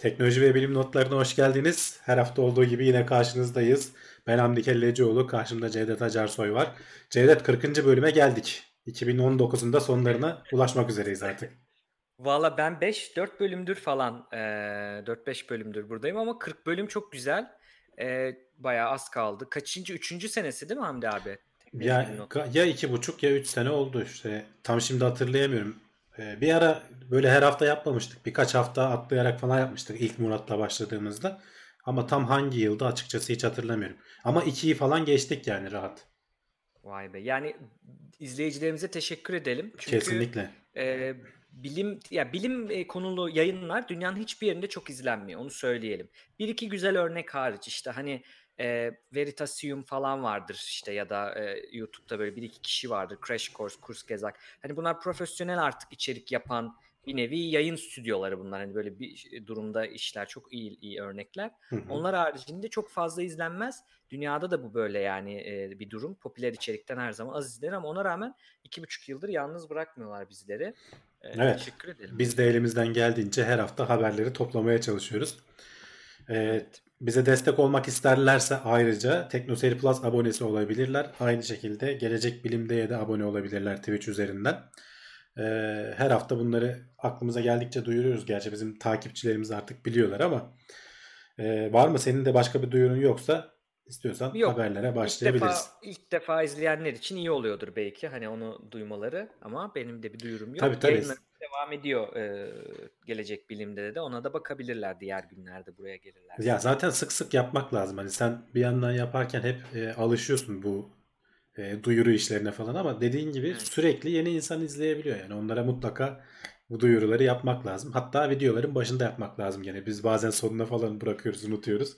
Teknoloji ve bilim notlarına hoş geldiniz. Her hafta olduğu gibi yine karşınızdayız. Ben Hamdi Kellecioğlu, karşımda Cevdet Acarsoy var. Cevdet 40. bölüme geldik. 2019'un da sonlarına ulaşmak üzereyiz artık. Valla ben 5-4 bölümdür falan, e, 4-5 bölümdür buradayım ama 40 bölüm çok güzel. E, bayağı az kaldı. Kaçıncı, üçüncü senesi değil mi Hamdi abi? Ya, ya iki buçuk ya üç sene oldu işte. Tam şimdi hatırlayamıyorum. Ee, bir ara böyle her hafta yapmamıştık. Birkaç hafta atlayarak falan yapmıştık ilk Murat'la başladığımızda. Ama tam hangi yılda açıkçası hiç hatırlamıyorum. Ama ikiyi falan geçtik yani rahat. Vay be. Yani izleyicilerimize teşekkür edelim. Çünkü, Kesinlikle. E, bilim ya bilim e, konulu yayınlar dünyanın hiçbir yerinde çok izlenmiyor. Onu söyleyelim. Bir iki güzel örnek hariç işte hani e, Veritasium falan vardır işte ya da e, YouTube'da böyle bir iki kişi vardır. Crash Course, Kurs Gezak. Hani bunlar profesyonel artık içerik yapan bir nevi yayın stüdyoları bunlar. Hani böyle bir durumda işler çok iyi iyi örnekler. Hı hı. Onlar haricinde çok fazla izlenmez. Dünyada da bu böyle yani e, bir durum. Popüler içerikten her zaman az izlenir ama ona rağmen iki buçuk yıldır yalnız bırakmıyorlar bizleri. E, evet. Teşekkür ederim. Biz de elimizden geldiğince her hafta haberleri toplamaya çalışıyoruz. Evet. Bize destek olmak isterlerse ayrıca TeknoSeyir Plus abonesi olabilirler. Aynı şekilde Gelecek Bilim'de de abone olabilirler Twitch üzerinden. Ee, her hafta bunları aklımıza geldikçe duyuruyoruz. Gerçi bizim takipçilerimiz artık biliyorlar ama e, var mı senin de başka bir duyurun yoksa istiyorsan Yok. haberlere başlayabiliriz. İlk defa, ilk defa izleyenler için iyi oluyordur belki hani onu duymaları ama benim de bir duyurum yok. Tabii tabii. Yayınlar devam ediyor e, gelecek bilimde de ona da bakabilirler diğer günlerde buraya gelirler. Ya zaten sık sık yapmak lazım. Hani sen bir yandan yaparken hep e, alışıyorsun bu e, duyuru işlerine falan ama dediğin gibi evet. sürekli yeni insan izleyebiliyor. Yani onlara mutlaka bu duyuruları yapmak lazım. Hatta videoların başında yapmak lazım gene. Biz bazen sonuna falan bırakıyoruz, unutuyoruz.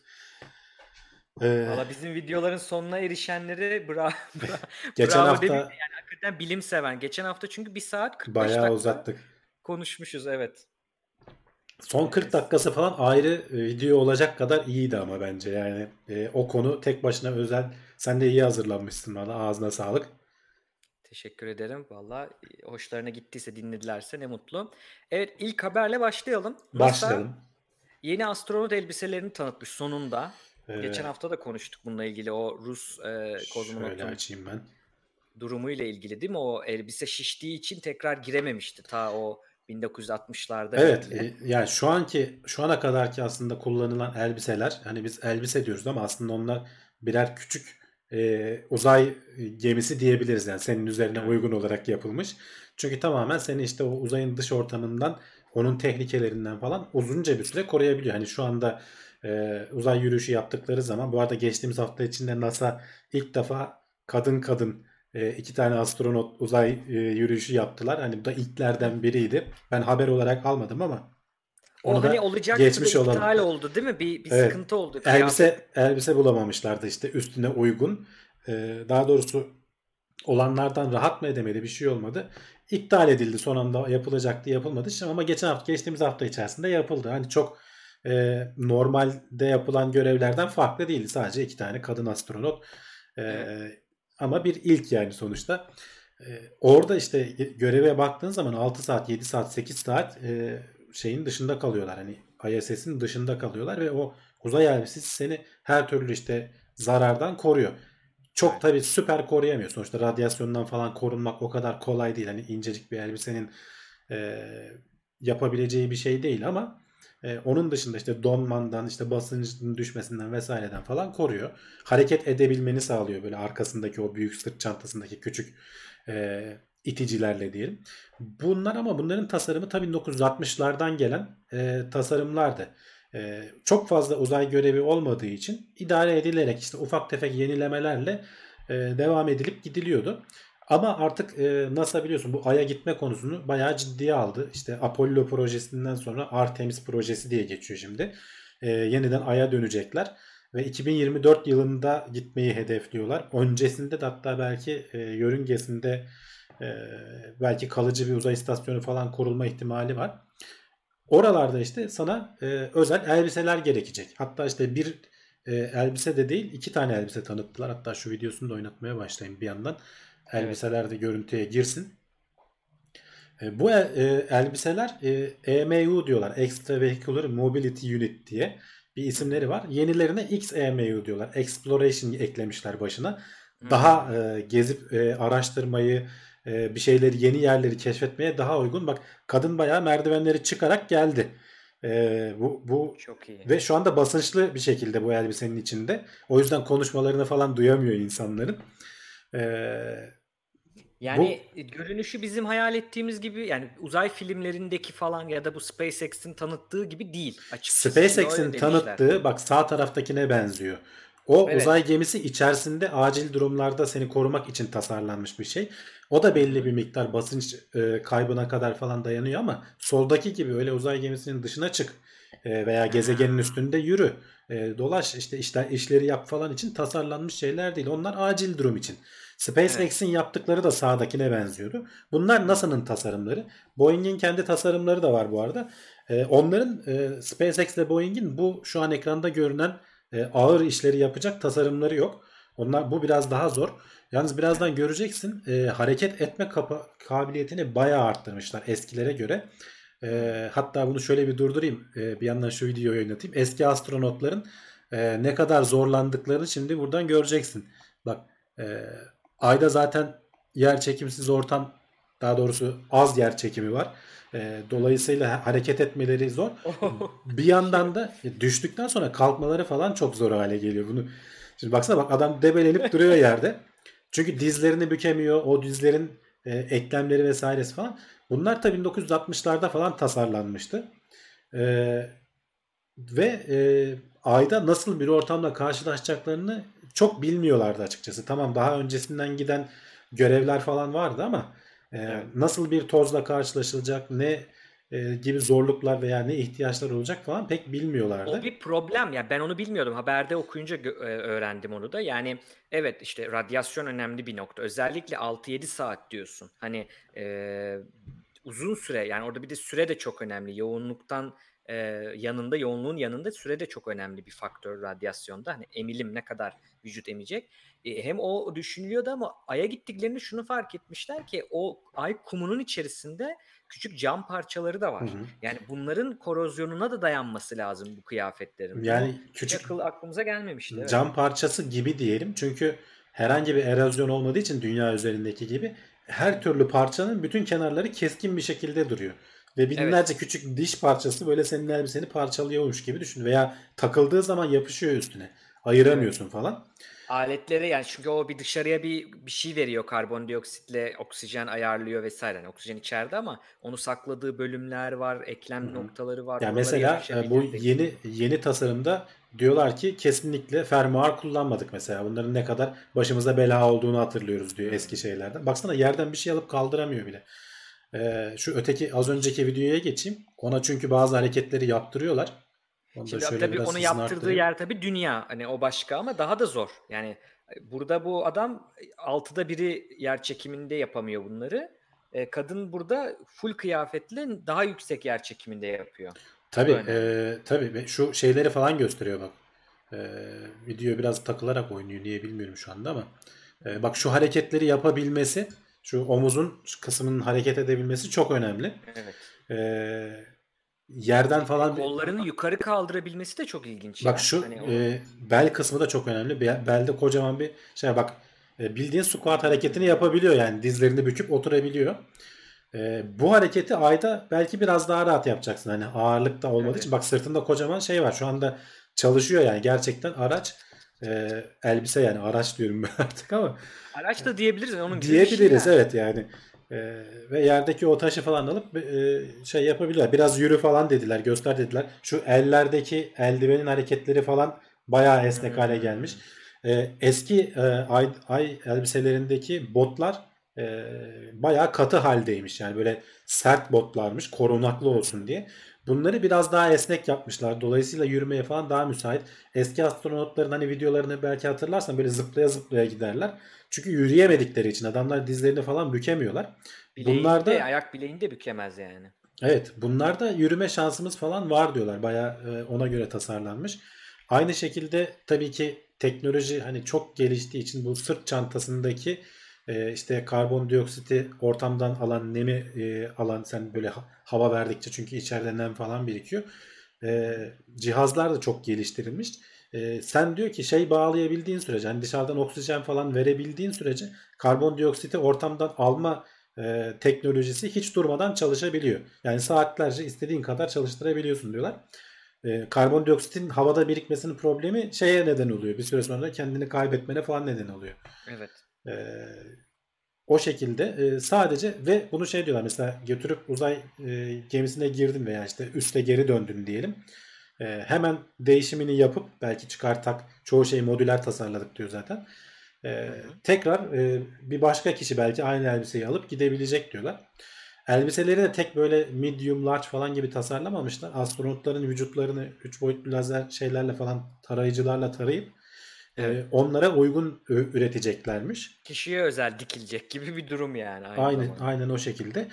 Ee, Valla bizim videoların sonuna erişenleri bra bra geçen bravo hafta yani hakikaten bilim seven. Geçen hafta çünkü bir saat 45 bayağı dakika uzattık. Konuşmuşuz evet. Son 40 dakikası falan ayrı e, video olacak kadar iyiydi ama bence yani e, o konu tek başına özel. Sen de iyi hazırlanmışsın valla ağzına sağlık. Teşekkür ederim. Valla e, hoşlarına gittiyse dinledilerse ne mutlu. Evet ilk haberle başlayalım. Başlayalım. Mesela yeni astronot elbiselerini tanıtmış sonunda. Ee, Geçen hafta da konuştuk bununla ilgili o Rus e, kozmonotun açayım ben. durumuyla ilgili değil mi? O elbise şiştiği için tekrar girememişti ta o 1960'larda. Evet e, yani şu anki şu ana kadarki aslında kullanılan elbiseler hani biz elbise diyoruz ama aslında onlar birer küçük e, uzay gemisi diyebiliriz yani senin üzerine uygun olarak yapılmış. Çünkü tamamen seni işte o uzayın dış ortamından onun tehlikelerinden falan uzunca bir süre koruyabiliyor. Hani şu anda e, uzay yürüyüşü yaptıkları zaman bu arada geçtiğimiz hafta içinde NASA ilk defa kadın kadın e, iki tane astronot uzay e, yürüyüşü yaptılar. Hani bu da ilklerden biriydi. Ben haber olarak almadım ama onu o hani olacak geçmiş olan iptal oldu değil mi? Bir, bir evet. sıkıntı oldu. Elbise elbise bulamamışlardı işte üstüne uygun. Ee, daha doğrusu olanlardan rahat mı edemedi bir şey olmadı. İptal edildi son anda yapılacaktı yapılmadı. Ama geçen hafta geçtiğimiz hafta içerisinde yapıldı. Hani çok e, normalde yapılan görevlerden farklı değildi. Sadece iki tane kadın astronot. E, ama bir ilk yani sonuçta. E, orada işte göreve baktığın zaman 6 saat, 7 saat, 8 saat e, şeyin dışında kalıyorlar. Hani ISS'in dışında kalıyorlar ve o uzay elbisesi seni her türlü işte zarardan koruyor. Çok tabi süper koruyamıyor. Sonuçta radyasyondan falan korunmak o kadar kolay değil. Hani incecik bir elbisenin e, yapabileceği bir şey değil ama e, onun dışında işte donmandan, işte basıncın düşmesinden vesaireden falan koruyor. Hareket edebilmeni sağlıyor böyle arkasındaki o büyük sırt çantasındaki küçük e, iticilerle diyelim. Bunlar ama bunların tasarımı tabii 1960'lardan gelen e, tasarımlardı. E, çok fazla uzay görevi olmadığı için idare edilerek işte ufak tefek yenilemelerle e, devam edilip gidiliyordu. Ama artık e, NASA biliyorsun bu Ay'a gitme konusunu bayağı ciddiye aldı. İşte Apollo projesinden sonra Artemis projesi diye geçiyor şimdi. E, yeniden Ay'a dönecekler. Ve 2024 yılında gitmeyi hedefliyorlar. Öncesinde de hatta belki e, yörüngesinde e, belki kalıcı bir uzay istasyonu falan kurulma ihtimali var. Oralarda işte sana e, özel elbiseler gerekecek. Hatta işte bir e, elbise de değil iki tane elbise tanıttılar. Hatta şu videosunu da oynatmaya başlayayım bir yandan elbiseler de görüntüye girsin. E, bu e, e elbiseler e, EMU diyorlar. Extra Vehicular Mobility Unit diye bir isimleri var. Yenilerine XEMU diyorlar. Exploration eklemişler başına. Daha e, gezip e, araştırmayı, e, bir şeyleri, yeni yerleri keşfetmeye daha uygun. Bak kadın bayağı merdivenleri çıkarak geldi. E, bu bu çok iyi. Ve şu anda basınçlı bir şekilde bu elbisenin içinde. O yüzden konuşmalarını falan duyamıyor insanların. Eee yani bu, görünüşü bizim hayal ettiğimiz gibi yani uzay filmlerindeki falan ya da bu SpaceX'in tanıttığı gibi değil açıkçası. SpaceX'in tanıttığı bak sağ taraftakine benziyor. O evet. uzay gemisi içerisinde acil durumlarda seni korumak için tasarlanmış bir şey. O da belli bir miktar basınç e, kaybına kadar falan dayanıyor ama soldaki gibi öyle uzay gemisinin dışına çık e, veya gezegenin üstünde yürü. E, dolaş işte işler işleri yap falan için tasarlanmış şeyler değil. Onlar acil durum için. SpaceX'in evet. yaptıkları da sağdakine benziyordu. Bunlar NASA'nın tasarımları. Boeing'in kendi tasarımları da var bu arada. E, onların e, SpaceX ile Boeing'in bu şu an ekranda görünen e, ağır işleri yapacak tasarımları yok. Onlar bu biraz daha zor. Yalnız birazdan göreceksin e, hareket etme kapa- kabiliyetini bayağı arttırmışlar eskilere göre. E, hatta bunu şöyle bir durdurayım. E, bir yandan şu videoyu oynatayım. Eski astronotların e, ne kadar zorlandıklarını şimdi buradan göreceksin. Bak e, ayda zaten yer çekimsiz ortam daha doğrusu az yer çekimi var. E, dolayısıyla hareket etmeleri zor. bir yandan da düştükten sonra kalkmaları falan çok zor hale geliyor. Bunu Şimdi baksana bak adam debelenip duruyor yerde. Çünkü dizlerini bükemiyor. O dizlerin e, eklemleri vesairesi falan. Bunlar da 1960'larda falan tasarlanmıştı. E, ve e, ayda nasıl bir ortamla karşılaşacaklarını çok bilmiyorlardı açıkçası. Tamam daha öncesinden giden görevler falan vardı ama e, nasıl bir tozla karşılaşılacak, ne e, gibi zorluklar veya ne ihtiyaçlar olacak falan pek bilmiyorlardı. O bir problem ya ben onu bilmiyordum. Haberde okuyunca e, öğrendim onu da. Yani evet işte radyasyon önemli bir nokta. Özellikle 6-7 saat diyorsun. Hani e, uzun süre yani orada bir de süre de çok önemli. Yoğunluktan e, yanında yoğunluğun yanında süre de çok önemli bir faktör radyasyonda. Hani emilim ne kadar vücut emecek e, hem o düşünülüyordu ama Ay'a gittiklerini şunu fark etmişler ki o Ay kumunun içerisinde küçük cam parçaları da var. Hı hı. Yani bunların korozyonuna da dayanması lazım bu kıyafetlerin. Yani bu küçük akıl aklımıza gelmemişti. Evet. Cam parçası gibi diyelim. Çünkü herhangi bir erozyon olmadığı için dünya üzerindeki gibi her türlü parçanın bütün kenarları keskin bir şekilde duruyor. Ve binlerce evet. küçük diş parçası böyle senin elbiseni parçalıyormuş gibi düşün. Veya takıldığı zaman yapışıyor üstüne. Ayıramıyorsun falan aletlere yani çünkü o bir dışarıya bir bir şey veriyor karbondioksitle oksijen ayarlıyor vesaire. Yani oksijen içeride ama onu sakladığı bölümler var, eklem Hı-hı. noktaları var. Yani mesela e, bu yeni yeni tasarımda diyorlar ki kesinlikle fermuar kullanmadık mesela. Bunların ne kadar başımıza bela olduğunu hatırlıyoruz diyor eski şeylerden. Baksana yerden bir şey alıp kaldıramıyor bile. Ee, şu öteki az önceki videoya geçeyim. Ona çünkü bazı hareketleri yaptırıyorlar. Onu Şimdi tabii onu yaptırdığı yer tabii dünya. Hani o başka ama daha da zor. Yani e, burada bu adam e, altıda biri yer çekiminde yapamıyor bunları. E, kadın burada full kıyafetle daha yüksek yer çekiminde yapıyor. Tabii e, tabii şu şeyleri falan gösteriyor bak. E, video biraz takılarak oynuyor niye bilmiyorum şu anda ama. E, bak şu hareketleri yapabilmesi, şu omuzun kısmının hareket edebilmesi çok önemli. Evet. E, yerden falan kollarını yukarı kaldırabilmesi de çok ilginç. Bak şu hani e, bel kısmı da çok önemli. Belde kocaman bir şey bak e, bildiğin squat hareketini yapabiliyor yani dizlerini büküp oturabiliyor. E, bu hareketi ayda belki biraz daha rahat yapacaksın. Hani ağırlıkta olmadığı evet. için bak sırtında kocaman şey var. Şu anda çalışıyor yani gerçekten araç e, elbise yani araç diyorum ben artık ama araç da diyebiliriz onun diyebiliriz şey yani. evet yani ee, ve yerdeki o taşı falan alıp e, şey yapabilirler. Biraz yürü falan dediler, göster dediler. Şu ellerdeki eldivenin hareketleri falan bayağı esnek hale hmm. gelmiş. Ee, eski e, ay, ay elbiselerindeki botlar e, bayağı katı haldeymiş. Yani böyle sert botlarmış, korunaklı olsun diye. Bunları biraz daha esnek yapmışlar. Dolayısıyla yürümeye falan daha müsait. Eski astronotların hani videolarını belki hatırlarsan böyle zıplaya zıplaya giderler. Çünkü yürüyemedikleri için adamlar dizlerini falan bükemiyorlar. Bileğinde, Bunlarda ayak bileğini de bükemez yani. Evet, bunlarda yürüme şansımız falan var diyorlar. Baya e, ona göre tasarlanmış. Aynı şekilde tabii ki teknoloji hani çok geliştiği için bu sırt çantasındaki e, işte karbondioksiti ortamdan alan nemi e, alan sen böyle hava verdikçe çünkü içeride nem falan birikiyor. E, cihazlar da çok geliştirilmiş. E, sen diyor ki şey bağlayabildiğin sürece hani dışarıdan oksijen falan verebildiğin sürece karbondioksiti ortamdan alma e, teknolojisi hiç durmadan çalışabiliyor. Yani saatlerce istediğin kadar çalıştırabiliyorsun diyorlar. Karbondioksitin havada birikmesinin problemi şeye neden oluyor. Bir süre sonra kendini kaybetmene falan neden oluyor. Evet. E, o şekilde e, sadece ve bunu şey diyorlar mesela götürüp uzay e, gemisine girdin veya işte üste geri döndün diyelim. E, hemen değişimini yapıp belki çıkar tak çoğu şeyi modüler tasarladık diyor zaten. E, tekrar e, bir başka kişi belki aynı elbiseyi alıp gidebilecek diyorlar. Elbiseleri de tek böyle medium large falan gibi tasarlamamışlar. Astronotların vücutlarını 3 boyutlu lazer şeylerle falan tarayıcılarla tarayıp evet. e, onlara uygun üreteceklermiş. Kişiye özel dikilecek gibi bir durum yani. Aynı aynen, zamanda. aynen o şekilde.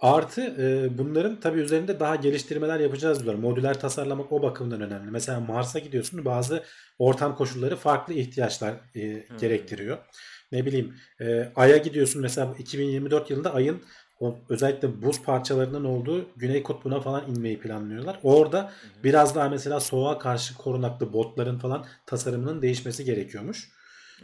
Artı e, bunların tabii üzerinde daha geliştirmeler yapacağız diyorlar. Modüler tasarlamak o bakımdan önemli. Mesela Mars'a gidiyorsun bazı ortam koşulları farklı ihtiyaçlar e, hmm. gerektiriyor. Ne bileyim e, Ay'a gidiyorsun mesela 2024 yılında Ay'ın o, özellikle buz parçalarının olduğu Güney Kutbu'na falan inmeyi planlıyorlar. Orada hı hı. biraz daha mesela soğuğa karşı korunaklı botların falan tasarımının değişmesi gerekiyormuş.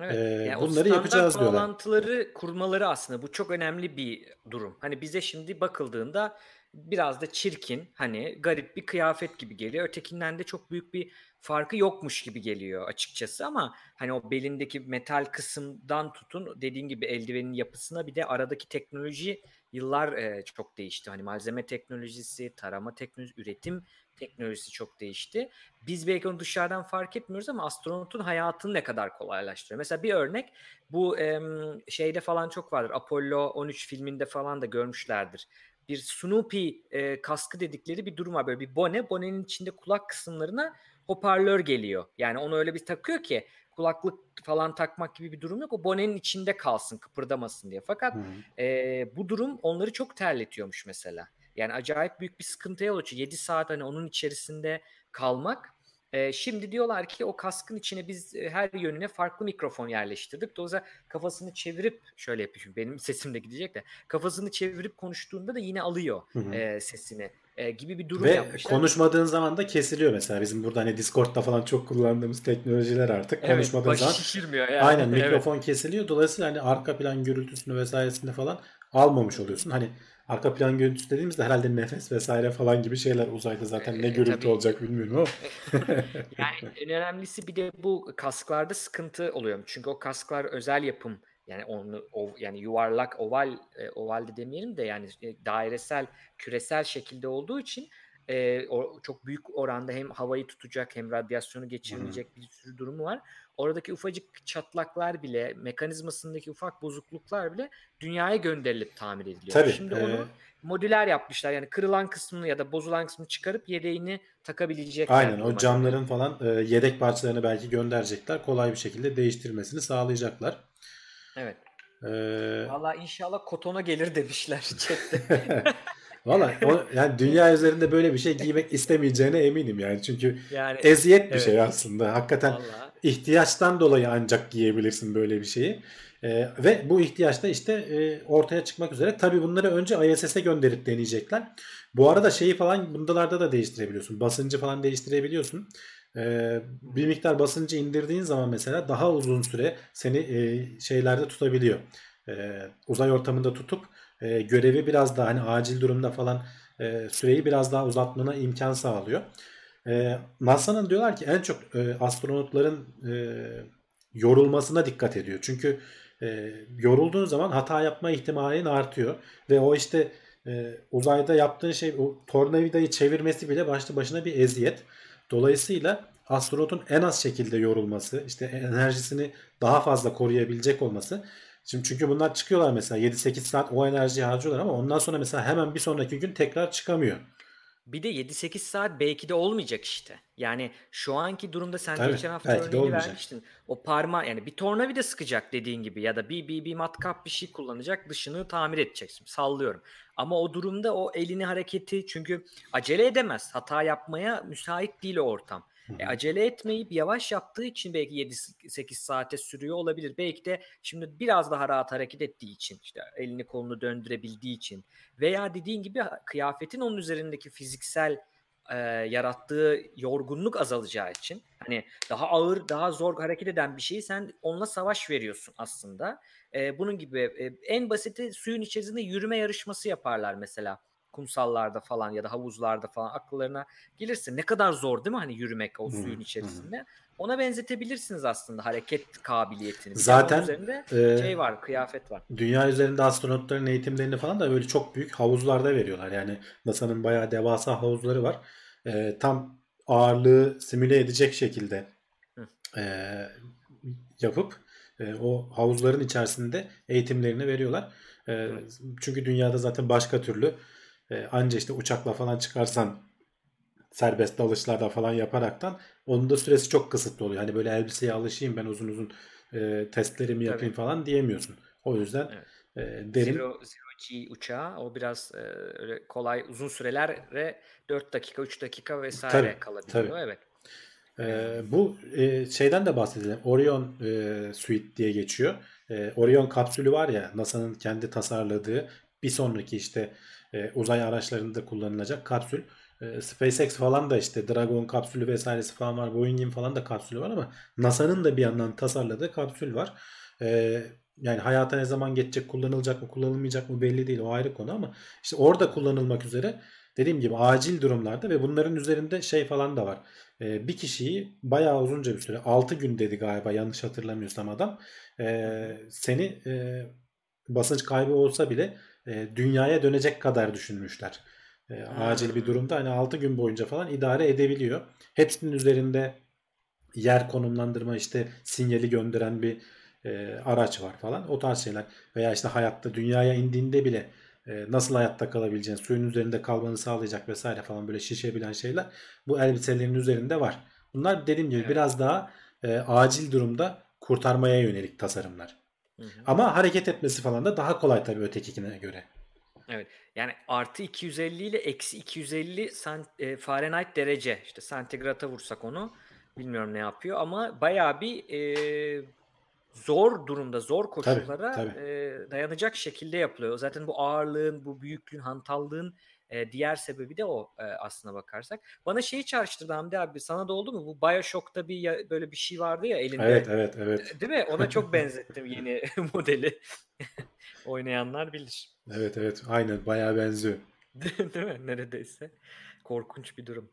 Evet. Ee, yani bunları yapacağız diyorlar. bağlantıları kurmaları aslında bu çok önemli bir durum. Hani bize şimdi bakıldığında biraz da çirkin hani garip bir kıyafet gibi geliyor. Ötekinden de çok büyük bir farkı yokmuş gibi geliyor açıkçası ama hani o belindeki metal kısımdan tutun dediğin gibi eldivenin yapısına bir de aradaki teknoloji yıllar e, çok değişti. Hani malzeme teknolojisi, tarama teknolojisi, üretim teknolojisi çok değişti. Biz belki onu dışarıdan fark etmiyoruz ama astronotun hayatını ne kadar kolaylaştırıyor. Mesela bir örnek bu e, şeyde falan çok vardır. Apollo 13 filminde falan da görmüşlerdir. Bir Snoopy e, kaskı dedikleri bir durum var. Böyle bir bone. Bonenin içinde kulak kısımlarına hoparlör geliyor. Yani onu öyle bir takıyor ki kulaklık falan takmak gibi bir durum yok. O bonenin içinde kalsın kıpırdamasın diye. Fakat e, bu durum onları çok terletiyormuş mesela. Yani acayip büyük bir sıkıntıya yol açıyor. 7 saat hani onun içerisinde kalmak. E, şimdi diyorlar ki o kaskın içine biz her yönüne farklı mikrofon yerleştirdik. Dolayısıyla kafasını çevirip şöyle yapıyor. Benim sesim de gidecek de. Kafasını çevirip konuştuğunda da yine alıyor E, sesini e, gibi bir durum Ve yapmışlar. konuşmadığın zaman da kesiliyor mesela. Bizim burada hani Discord'da falan çok kullandığımız teknolojiler artık. Evet, konuşmadığın zaman şişirmiyor yani. Aynen mikrofon evet. kesiliyor. Dolayısıyla hani arka plan gürültüsünü vesairesinde falan almamış oluyorsun. Hani arka plan görüntüsü dediğimizde herhalde nefes vesaire falan gibi şeyler uzayda zaten ne e, gürültü tabii. olacak bilmiyorum ama. yani en önemlisi bir de bu kasklarda sıkıntı oluyor. Çünkü o kasklar özel yapım yani onu o, yani yuvarlak oval e, oval de demeyelim de yani e, dairesel küresel şekilde olduğu için e, o, çok büyük oranda hem havayı tutacak hem radyasyonu geçirmeyecek bir sürü durumu var. Oradaki ufacık çatlaklar bile mekanizmasındaki ufak bozukluklar bile dünyaya gönderilip tamir ediliyor. Tabii, Şimdi e... onu modüler yapmışlar. Yani kırılan kısmını ya da bozulan kısmını çıkarıp yedeğini takabilecekler. Aynen o camların falan e, yedek parçalarını belki gönderecekler. Kolay bir şekilde değiştirmesini sağlayacaklar. Evet. Ee... Valla inşallah kotona gelir demişler chatte. Valla yani dünya üzerinde böyle bir şey giymek istemeyeceğine eminim yani. Çünkü yani, eziyet bir evet. şey aslında. Hakikaten Vallahi. ihtiyaçtan dolayı ancak giyebilirsin böyle bir şeyi. Ee, ve bu ihtiyaç da işte e, ortaya çıkmak üzere. Tabi bunları önce ISS'e gönderip deneyecekler. Bu arada şeyi falan bundalarda da değiştirebiliyorsun. Basıncı falan değiştirebiliyorsun. Ee, bir miktar basıncı indirdiğin zaman mesela daha uzun süre seni e, şeylerde tutabiliyor. Ee, uzay ortamında tutup e, görevi biraz daha hani acil durumda falan e, süreyi biraz daha uzatmana imkan sağlıyor. E, NASA'nın diyorlar ki en çok e, astronotların e, yorulmasına dikkat ediyor. Çünkü e, yorulduğun zaman hata yapma ihtimalin artıyor ve o işte e, uzayda yaptığın şey o tornavidayı çevirmesi bile başlı başına bir eziyet. Dolayısıyla astronotun en az şekilde yorulması, işte enerjisini daha fazla koruyabilecek olması. Şimdi çünkü bunlar çıkıyorlar mesela 7-8 saat o enerjiyi harcıyorlar ama ondan sonra mesela hemen bir sonraki gün tekrar çıkamıyor. Bir de 7-8 saat belki de olmayacak işte. Yani şu anki durumda sen Tabii, geçen hafta örneğini vermiştin. O parma yani bir tornavida sıkacak dediğin gibi ya da bir, bir, bir matkap bir şey kullanacak dışını tamir edeceksin. Sallıyorum. Ama o durumda o elini hareketi çünkü acele edemez. Hata yapmaya müsait değil o ortam. E, acele etmeyip yavaş yaptığı için belki 7-8 saate sürüyor olabilir. Belki de şimdi biraz daha rahat hareket ettiği için işte elini kolunu döndürebildiği için veya dediğin gibi kıyafetin onun üzerindeki fiziksel e, yarattığı yorgunluk azalacağı için hani daha ağır, daha zor hareket eden bir şeyi sen onunla savaş veriyorsun aslında. E, bunun gibi e, en basiti suyun içerisinde yürüme yarışması yaparlar mesela kumsallarda falan ya da havuzlarda falan akıllarına gelirse ne kadar zor değil mi hani yürümek o suyun içerisinde. Ona benzetebilirsiniz aslında hareket kabiliyetini. Bir Zaten üzerinde e, şey var, kıyafet var. Dünya üzerinde astronotların eğitimlerini falan da böyle çok büyük havuzlarda veriyorlar. Yani NASA'nın bayağı devasa havuzları var. E, tam ağırlığı simüle edecek şekilde e, yapıp e, o havuzların içerisinde eğitimlerini veriyorlar. E, çünkü dünyada zaten başka türlü e, anca işte uçakla falan çıkarsan serbest dalışlarda falan yaparaktan onun da süresi çok kısıtlı oluyor. Hani böyle elbiseye alışayım ben uzun uzun e, testlerimi yapayım Tabii. falan diyemiyorsun. O yüzden evet. e, derin... Zero, Zero G uçağı o biraz e, öyle kolay uzun sürelere 4 dakika 3 dakika vesaire tabii, kalabiliyor. Tabii. Evet. Ee, bu e, şeyden de bahsedelim. Orion e, Suite diye geçiyor. E, Orion kapsülü var ya NASA'nın kendi tasarladığı bir sonraki işte e, uzay araçlarında kullanılacak kapsül. E, SpaceX falan da işte Dragon kapsülü vesairesi falan var. Boeing'in falan da kapsülü var ama NASA'nın da bir yandan tasarladığı kapsül var. E, yani hayata ne zaman geçecek, kullanılacak mı, kullanılmayacak mı belli değil. O ayrı konu ama işte orada kullanılmak üzere dediğim gibi acil durumlarda ve bunların üzerinde şey falan da var. Ee, bir kişiyi bayağı uzunca bir süre 6 gün dedi galiba yanlış hatırlamıyorsam adam. Ee, seni e, basınç kaybı olsa bile e, dünyaya dönecek kadar düşünmüşler. E, acil bir durumda hani 6 gün boyunca falan idare edebiliyor. Hepsinin üzerinde yer konumlandırma işte sinyali gönderen bir e, araç var falan. O tarz şeyler. Veya işte hayatta dünyaya indiğinde bile e, nasıl hayatta kalabileceğin, suyun üzerinde kalmanı sağlayacak vesaire falan böyle şişebilen şeyler bu elbiselerin üzerinde var. Bunlar dediğim gibi evet. biraz daha e, acil durumda kurtarmaya yönelik tasarımlar. Hı hı. Ama hareket etmesi falan da daha kolay tabii ötekine göre. Evet. Yani artı 250 ile eksi 250 sant, e, Fahrenheit derece. İşte santigrata vursak onu bilmiyorum ne yapıyor ama bayağı bir e, zor durumda, zor koşullara tabii, tabii. E, dayanacak şekilde yapılıyor. Zaten bu ağırlığın, bu büyüklüğün, hantallığın e, diğer sebebi de o e, aslına bakarsak. Bana şeyi çağrıştırdı Hamdi abi. Sana da oldu mu? Bu Bioshock'ta bir ya, böyle bir şey vardı ya elinde. Evet, evet, evet. Değil mi? Ona çok benzettim yeni modeli. Oynayanlar bilir. Evet, evet. Aynen. Bayağı benziyor. Değil mi? Neredeyse. Korkunç bir durum.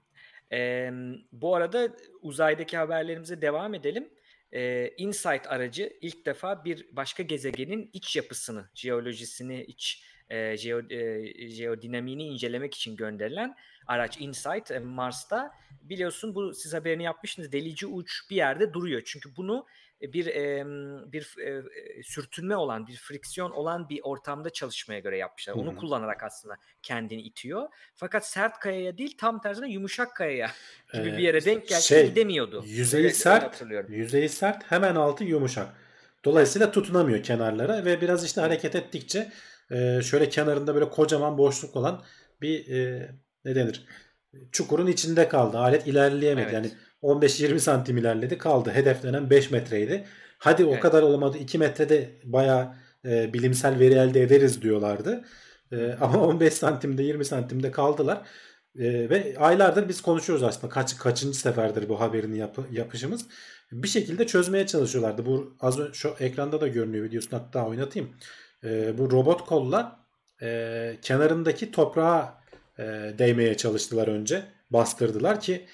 Ee, bu arada uzaydaki haberlerimize devam edelim e, InSight aracı ilk defa bir başka gezegenin iç yapısını, jeolojisini, iç e, jeo, e, jeodinamiğini incelemek için gönderilen araç InSight e, Mars'ta biliyorsun bu siz haberini yapmıştınız delici uç bir yerde duruyor. Çünkü bunu bir e, bir e, sürtünme olan, bir friksiyon olan bir ortamda çalışmaya göre yapmışlar. Onu hmm. kullanarak aslında kendini itiyor. Fakat sert kayaya değil tam tersine yumuşak kayaya gibi ee, bir yere denk gelse şey, gidemiyordu. Yüzeyi Öyle sert, yüzeyi sert, hemen altı yumuşak. Dolayısıyla tutunamıyor kenarlara ve biraz işte hareket ettikçe e, şöyle kenarında böyle kocaman boşluk olan bir e, ne denir? Çukurun içinde kaldı. Alet ilerleyemedi. Evet. Yani 15-20 santim ilerledi kaldı. Hedeflenen 5 metreydi. Hadi evet. o kadar olamadı 2 metrede baya e, bilimsel veri elde ederiz diyorlardı. E, ama 15 santimde 20 santimde kaldılar. E, ve aylardır biz konuşuyoruz aslında kaç kaçıncı seferdir bu haberini yap, yapışımız. Bir şekilde çözmeye çalışıyorlardı. Bu az önce şu ekranda da görünüyor videosunu hatta oynatayım. E, bu robot kolla e, kenarındaki toprağa e, değmeye çalıştılar önce. Bastırdılar ki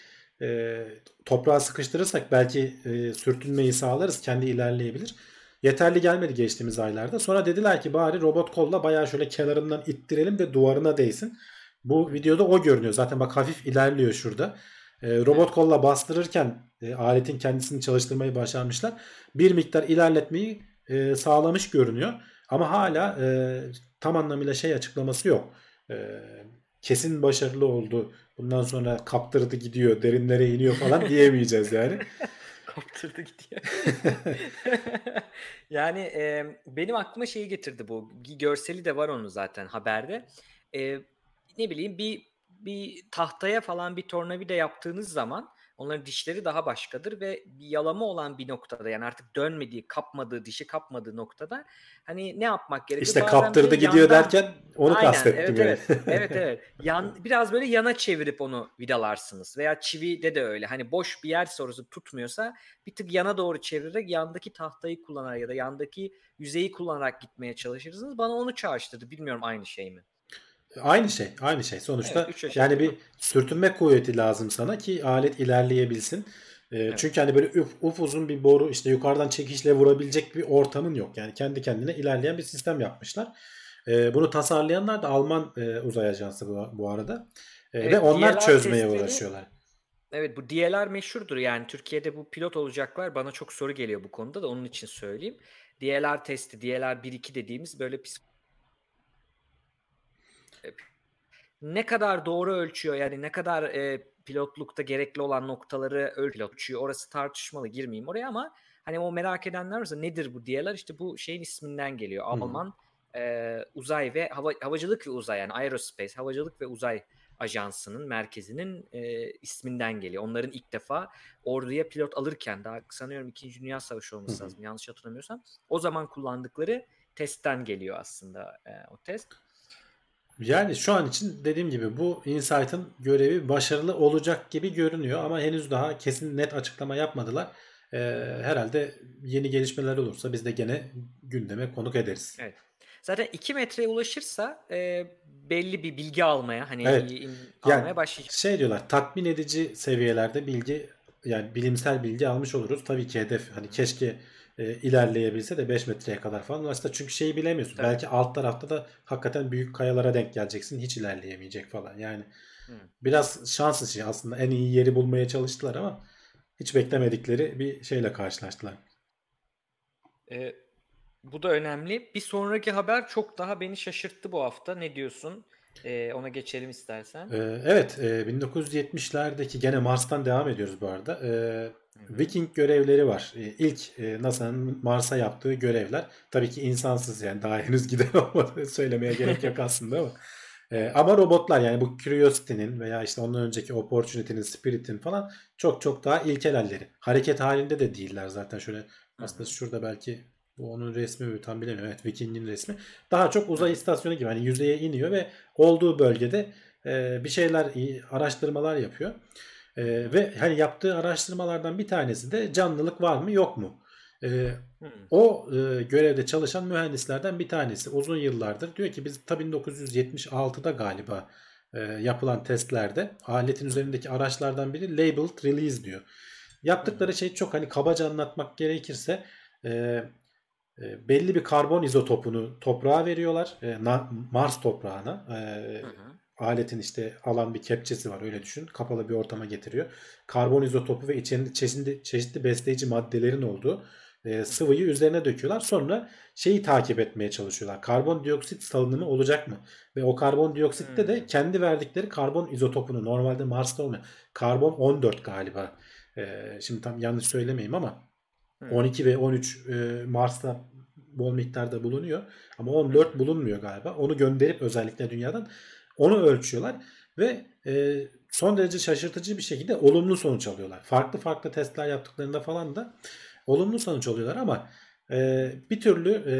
e, toprağa sıkıştırırsak belki e, sürtünmeyi sağlarız. Kendi ilerleyebilir. Yeterli gelmedi geçtiğimiz aylarda. Sonra dediler ki bari robot kolla bayağı şöyle kenarından ittirelim de duvarına değsin. Bu videoda o görünüyor. Zaten bak hafif ilerliyor şurada. E, robot kolla bastırırken e, aletin kendisini çalıştırmayı başarmışlar. Bir miktar ilerletmeyi e, sağlamış görünüyor. Ama hala e, tam anlamıyla şey açıklaması yok. E, kesin başarılı oldu. Bundan sonra kaptırdı gidiyor, derinlere iniyor falan diyemeyeceğiz yani. kaptırdı gidiyor. yani e, benim aklıma şeyi getirdi bu. Görseli de var onun zaten haberde. E, ne bileyim bir bir tahtaya falan bir tornavida yaptığınız zaman Onların dişleri daha başkadır ve bir yalama olan bir noktada yani artık dönmediği, kapmadığı, dişi kapmadığı noktada hani ne yapmak gerekiyor? İşte Bazen kaptırdı gidiyor yandan... derken onu Aynen, kastettim. Evet, yani. evet, evet, evet. Yan, biraz böyle yana çevirip onu vidalarsınız. Veya çivi de öyle. Hani boş bir yer sorusu tutmuyorsa bir tık yana doğru çevirerek yandaki tahtayı kullanarak ya da yandaki yüzeyi kullanarak gitmeye çalışırsınız. Bana onu çağrıştırdı. Bilmiyorum aynı şey mi? Aynı şey, aynı şey. Sonuçta evet, yani bir sürtünme kuvveti lazım sana ki alet ilerleyebilsin. Ee, evet. Çünkü hani böyle up, up uzun bir boru işte yukarıdan çekişle vurabilecek bir ortamın yok. Yani kendi kendine ilerleyen bir sistem yapmışlar. Ee, bunu tasarlayanlar da Alman e, uzay ajansı bu, bu arada. Ee, evet, ve onlar çözmeye testleri, uğraşıyorlar. Evet bu DLR meşhurdur yani Türkiye'de bu pilot olacaklar bana çok soru geliyor bu konuda da onun için söyleyeyim. DLR testi, DLR 1-2 dediğimiz böyle ne kadar doğru ölçüyor yani ne kadar e, pilotlukta gerekli olan noktaları ölçüyor orası tartışmalı girmeyeyim oraya ama hani o merak edenler varsa nedir bu diyeler işte bu şeyin isminden geliyor. Hmm. Alman e, uzay ve hava, havacılık ve uzay yani aerospace havacılık ve uzay ajansının merkezinin e, isminden geliyor. Onların ilk defa orduya pilot alırken daha sanıyorum 2. Dünya Savaşı olması lazım yanlış hatırlamıyorsam. O zaman kullandıkları testten geliyor aslında e, o test. Yani şu an için dediğim gibi bu Insight'ın görevi başarılı olacak gibi görünüyor ama henüz daha kesin net açıklama yapmadılar. Ee, herhalde yeni gelişmeler olursa biz de gene gündeme konuk ederiz. Evet. Zaten 2 metreye ulaşırsa e, belli bir bilgi almaya hani evet. in, almaya yani, başlayacak. Şey diyorlar tatmin edici seviyelerde bilgi yani bilimsel bilgi almış oluruz. Tabii ki hedef hani keşke e, ilerleyebilse de 5 metreye kadar falan. Aslında çünkü şeyi bilemiyorsun. Tabii. Belki alt tarafta da hakikaten büyük kayalara denk geleceksin. Hiç ilerleyemeyecek falan. Yani Hı. biraz şans işi aslında en iyi yeri bulmaya çalıştılar ama hiç beklemedikleri bir şeyle karşılaştılar. E, bu da önemli. Bir sonraki haber çok daha beni şaşırttı bu hafta. Ne diyorsun? Ee, ona geçelim istersen. Ee, evet, e, 1970'lerdeki gene Mars'tan devam ediyoruz bu arada. Ee, Viking görevleri var. Ee, ilk e, NASA'nın Mars'a yaptığı görevler. Tabii ki insansız yani daha henüz giden olmadı söylemeye gerek yok aslında ama. Ee, ama robotlar yani bu Curiosity'nin veya işte ondan önceki Opportunity'nin, Spirit'in falan çok çok daha ilkel halleri. Hareket halinde de değiller zaten şöyle aslında şurada belki bu onun resmi mi tam bilemiyorum. Evet Viking'in resmi. Daha çok uzay istasyonu gibi hani yüzeye iniyor ve olduğu bölgede e, bir şeyler araştırmalar yapıyor. E, ve hani yaptığı araştırmalardan bir tanesi de canlılık var mı yok mu? E, hmm. O e, görevde çalışan mühendislerden bir tanesi uzun yıllardır diyor ki biz tabii 1976'da galiba e, yapılan testlerde aletin üzerindeki araçlardan biri labeled release diyor. Yaptıkları şey çok hani kabaca anlatmak gerekirse e, e, belli bir karbon izotopunu toprağa veriyorlar. E, Mars toprağına. E, hı hı. Aletin işte alan bir kepçesi var öyle düşün. Kapalı bir ortama getiriyor. Karbon izotopu ve içinde çeşitli, çeşitli besleyici maddelerin olduğu e, sıvıyı üzerine döküyorlar. Sonra şeyi takip etmeye çalışıyorlar. Karbondioksit salınımı olacak mı? Ve o karbondioksitte hmm. de kendi verdikleri karbon izotopunu normalde Mars'ta olmuyor. Karbon 14 galiba. E, şimdi tam yanlış söylemeyeyim ama 12 ve 13 e, Mars'ta bol miktarda bulunuyor. Ama 14 bulunmuyor galiba. Onu gönderip özellikle dünyadan onu ölçüyorlar ve e, son derece şaşırtıcı bir şekilde olumlu sonuç alıyorlar. Farklı farklı testler yaptıklarında falan da olumlu sonuç alıyorlar ama e, bir türlü e,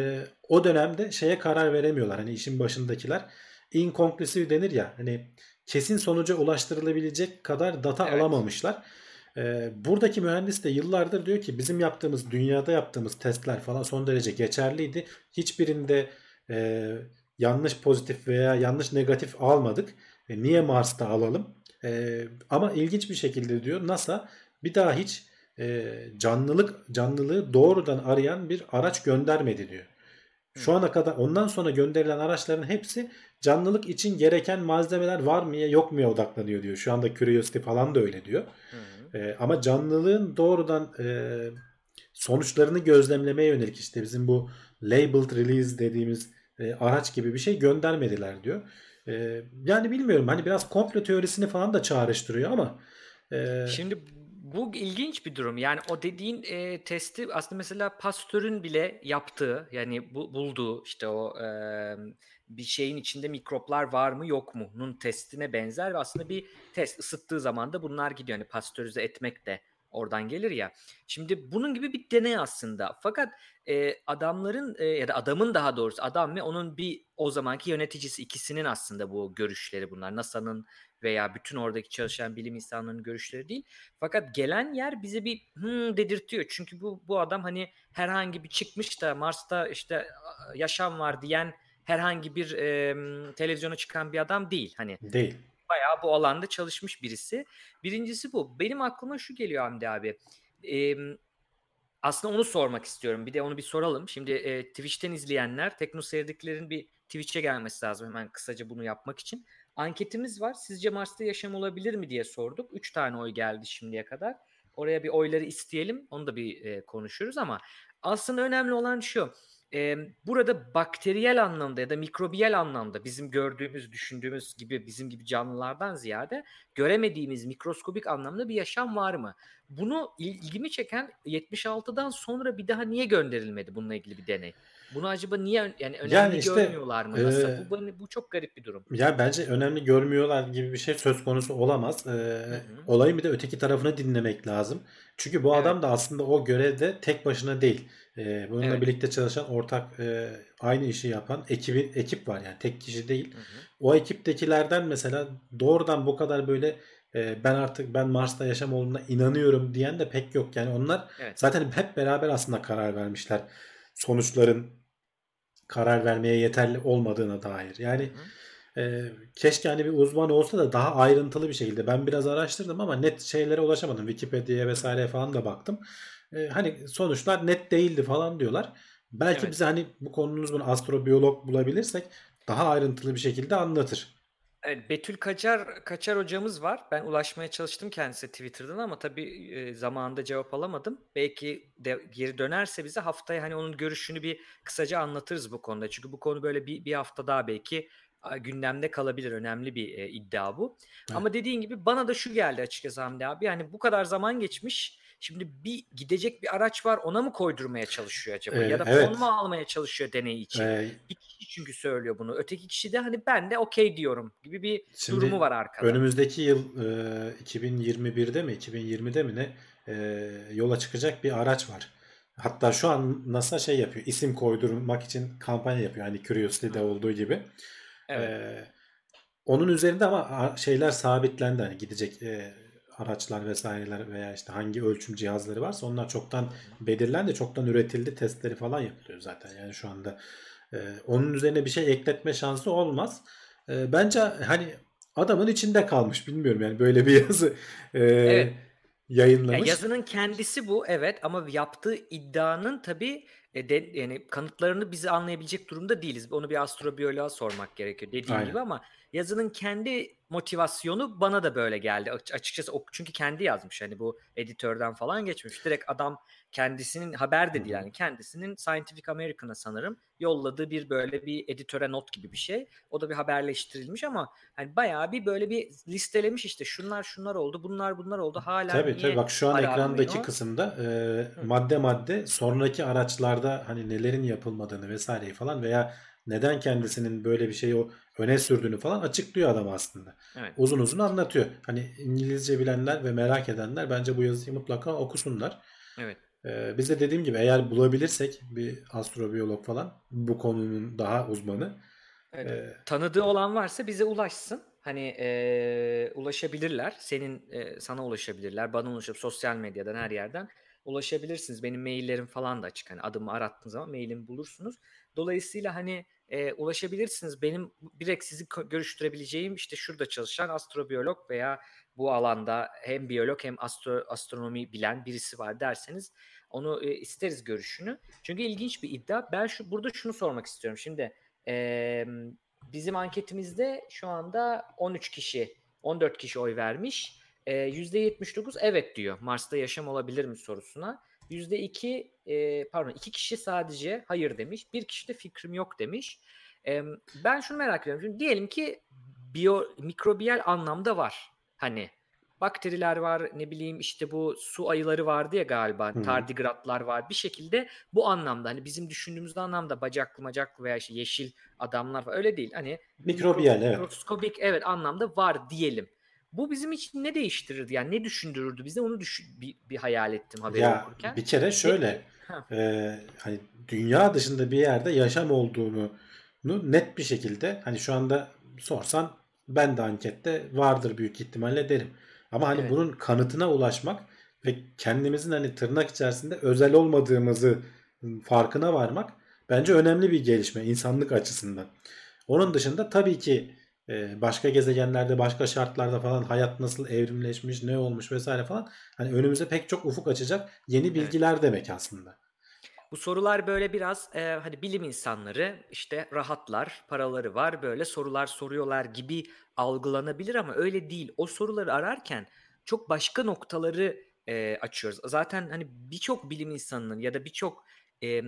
o dönemde şeye karar veremiyorlar. Hani işin başındakiler inconclusive denir ya hani kesin sonuca ulaştırılabilecek kadar data evet. alamamışlar. E, buradaki mühendis de yıllardır diyor ki bizim yaptığımız dünyada yaptığımız testler falan son derece geçerliydi. Hiçbirinde e, yanlış pozitif veya yanlış negatif almadık. E, niye Mars'ta alalım? E, ama ilginç bir şekilde diyor NASA bir daha hiç e, canlılık canlılığı doğrudan arayan bir araç göndermedi diyor. Şu ana kadar ondan sonra gönderilen araçların hepsi canlılık için gereken malzemeler var mı ya yok mu ya odaklanıyor diyor. Şu anda Curiosity falan da öyle diyor. Hı e, ama canlılığın doğrudan e, sonuçlarını gözlemlemeye yönelik işte bizim bu labeled release dediğimiz e, araç gibi bir şey göndermediler diyor. E, yani bilmiyorum hani biraz komplo teorisini falan da çağrıştırıyor ama e, şimdi Bu ilginç bir durum. Yani o dediğin e, testi aslında mesela Pasteur'ün bile yaptığı yani bu, bulduğu işte o e, bir şeyin içinde mikroplar var mı yok mu'nun testine benzer ve aslında bir test ısıttığı zaman da bunlar gidiyor. Yani pastörize etmek de oradan gelir ya. Şimdi bunun gibi bir deney aslında. Fakat e, adamların e, ya da adamın daha doğrusu adam ve onun bir o zamanki yöneticisi ikisinin aslında bu görüşleri bunlar. NASA'nın veya bütün oradaki çalışan bilim insanlarının görüşleri değil. Fakat gelen yer bize bir hmm dedirtiyor. Çünkü bu bu adam hani herhangi bir çıkmış da Mars'ta işte yaşam var diyen herhangi bir e, televizyona çıkan bir adam değil. Hani değil. Bayağı bu alanda çalışmış birisi. Birincisi bu. Benim aklıma şu geliyor Hamdi abi. E, aslında onu sormak istiyorum. Bir de onu bir soralım. Şimdi e, Twitch'ten izleyenler, Tekno sevdiklerin bir Twitch'e gelmesi lazım hemen kısaca bunu yapmak için. Anketimiz var. Sizce Mars'ta yaşam olabilir mi diye sorduk. Üç tane oy geldi şimdiye kadar. Oraya bir oyları isteyelim. Onu da bir e, konuşuruz ama aslında önemli olan şu e, burada bakteriyel anlamda ya da mikrobiyel anlamda bizim gördüğümüz, düşündüğümüz gibi bizim gibi canlılardan ziyade göremediğimiz mikroskobik anlamda bir yaşam var mı? Bunu ilgimi çeken 76'dan sonra bir daha niye gönderilmedi bununla ilgili bir deney? Bunu acaba niye yani önemli yani işte, görmüyorlar mı? Nasıl? E, bu, bu çok garip bir durum. Ya bence önemli görmüyorlar gibi bir şey söz konusu olamaz. Ee, olayın bir de öteki tarafını dinlemek lazım. Çünkü bu evet. adam da aslında o görevde tek başına değil. Ee, bununla evet. birlikte çalışan ortak e, aynı işi yapan ekibi ekip var yani tek kişi değil. Hı hı. O ekiptekilerden mesela doğrudan bu kadar böyle e, ben artık ben Mars'ta yaşam olduğuna inanıyorum diyen de pek yok. Yani onlar evet. zaten hep beraber aslında karar vermişler. Sonuçların karar vermeye yeterli olmadığına dair. Yani e, keşke hani bir uzman olsa da daha ayrıntılı bir şekilde. Ben biraz araştırdım ama net şeylere ulaşamadım. Wikipedia'ya vesaire falan da baktım. E, hani sonuçlar net değildi falan diyorlar. Belki evet. bize hani bu konunun bunu astrobiyolog bulabilirsek daha ayrıntılı bir şekilde anlatır. Evet, Betül Kaçar Kaçar hocamız var. Ben ulaşmaya çalıştım kendisi Twitter'dan ama tabii e, zamanında cevap alamadım. Belki de geri dönerse bize haftaya hani onun görüşünü bir kısaca anlatırız bu konuda. Çünkü bu konu böyle bir, bir hafta daha belki gündemde kalabilir. Önemli bir e, iddia bu. Evet. Ama dediğin gibi bana da şu geldi açıkçası Hamdi abi. Yani bu kadar zaman geçmiş Şimdi bir gidecek bir araç var ona mı koydurmaya çalışıyor acaba? Ee, ya da evet. fon mu almaya çalışıyor deney için? Ee, bir kişi çünkü söylüyor bunu. Öteki kişi de hani ben de okey diyorum gibi bir Şimdi durumu var arkada. Önümüzdeki yıl e, 2021'de mi 2020'de mi ne e, yola çıkacak bir araç var. Hatta şu an NASA şey yapıyor. isim koydurmak için kampanya yapıyor. Hani Curiosity'de olduğu gibi. Evet. Ee, onun üzerinde ama şeyler sabitlendi. Hani gidecek e, araçlar vesaireler veya işte hangi ölçüm cihazları varsa onlar çoktan belirlendi, çoktan üretildi, testleri falan yapılıyor zaten. Yani şu anda e, onun üzerine bir şey ekletme şansı olmaz. E, bence hani adamın içinde kalmış bilmiyorum yani böyle bir yazı e, evet. yayınlamış. Ya yazının kendisi bu evet ama yaptığı iddianın tabii e, de, yani kanıtlarını bizi anlayabilecek durumda değiliz. Onu bir astrobiyoloğa sormak gerekiyor dediğim Aynen. gibi ama yazının kendi motivasyonu bana da böyle geldi. Açıkçası çünkü kendi yazmış hani bu editörden falan geçmiş. Direkt adam kendisinin haber dedi yani kendisinin Scientific American'a sanırım yolladığı bir böyle bir editöre not gibi bir şey. O da bir haberleştirilmiş ama hani bayağı bir böyle bir listelemiş işte şunlar şunlar oldu bunlar bunlar oldu hala Tabii tabii bak şu an ekrandaki almıyor? kısımda e, madde madde sonraki araçlarda hani nelerin yapılmadığını vesaireyi falan veya neden kendisinin böyle bir şeyi öne sürdüğünü falan açıklıyor adam aslında. Evet. Uzun uzun anlatıyor. Hani İngilizce bilenler ve merak edenler bence bu yazıyı mutlaka okusunlar. Evet. Ee, biz de dediğim gibi eğer bulabilirsek bir astrobiyolog falan bu konunun daha uzmanı. Evet. E, Tanıdığı olan varsa bize ulaşsın. Hani e, ulaşabilirler. Senin e, sana ulaşabilirler. Bana ulaşıp sosyal medyadan her yerden ulaşabilirsiniz. Benim maillerim falan da açık. Hani adımı arattığınız zaman mailimi bulursunuz. Dolayısıyla hani e, ulaşabilirsiniz. Benim direkt sizi görüştürebileceğim işte şurada çalışan astrobiyolog veya bu alanda hem biyolog hem astro, astronomi bilen birisi var derseniz onu e, isteriz görüşünü. Çünkü ilginç bir iddia. Ben şu burada şunu sormak istiyorum. Şimdi e, bizim anketimizde şu anda 13 kişi 14 kişi oy vermiş. E, %79 evet diyor. Mars'ta yaşam olabilir mi sorusuna. %2 e, pardon iki kişi sadece hayır demiş. Bir kişi de fikrim yok demiş. E, ben şunu merak ediyorum. Şimdi diyelim ki biyo mikrobiyal anlamda var. Hani bakteriler var ne bileyim işte bu su ayıları vardı ya galiba hı. tardigratlar var bir şekilde bu anlamda hani bizim düşündüğümüz anlamda bacaklı macaklı veya işte yeşil adamlar var öyle değil hani Mikrobiyal evet. mikroskobik evet anlamda var diyelim. Bu bizim için ne değiştirirdi yani ne düşündürürdü bize onu düşün, bir, bir hayal ettim haberi Ya okurken. bir kere şöyle e, hani dünya dışında bir yerde yaşam olduğunu net bir şekilde hani şu anda sorsan ben de ankette vardır büyük ihtimalle derim. Ama hani Evet. bunun kanıtına ulaşmak ve kendimizin hani tırnak içerisinde özel olmadığımızı farkına varmak bence önemli bir gelişme insanlık açısından. Onun dışında tabii ki e, başka gezegenlerde, başka şartlarda falan hayat nasıl evrimleşmiş, ne olmuş vesaire falan hani önümüze pek çok ufuk açacak yeni bilgiler demek aslında. Bu sorular böyle biraz e, hani bilim insanları işte rahatlar, paraları var böyle sorular soruyorlar gibi algılanabilir ama öyle değil. O soruları ararken çok başka noktaları e, açıyoruz. Zaten hani birçok bilim insanının ya da birçok e,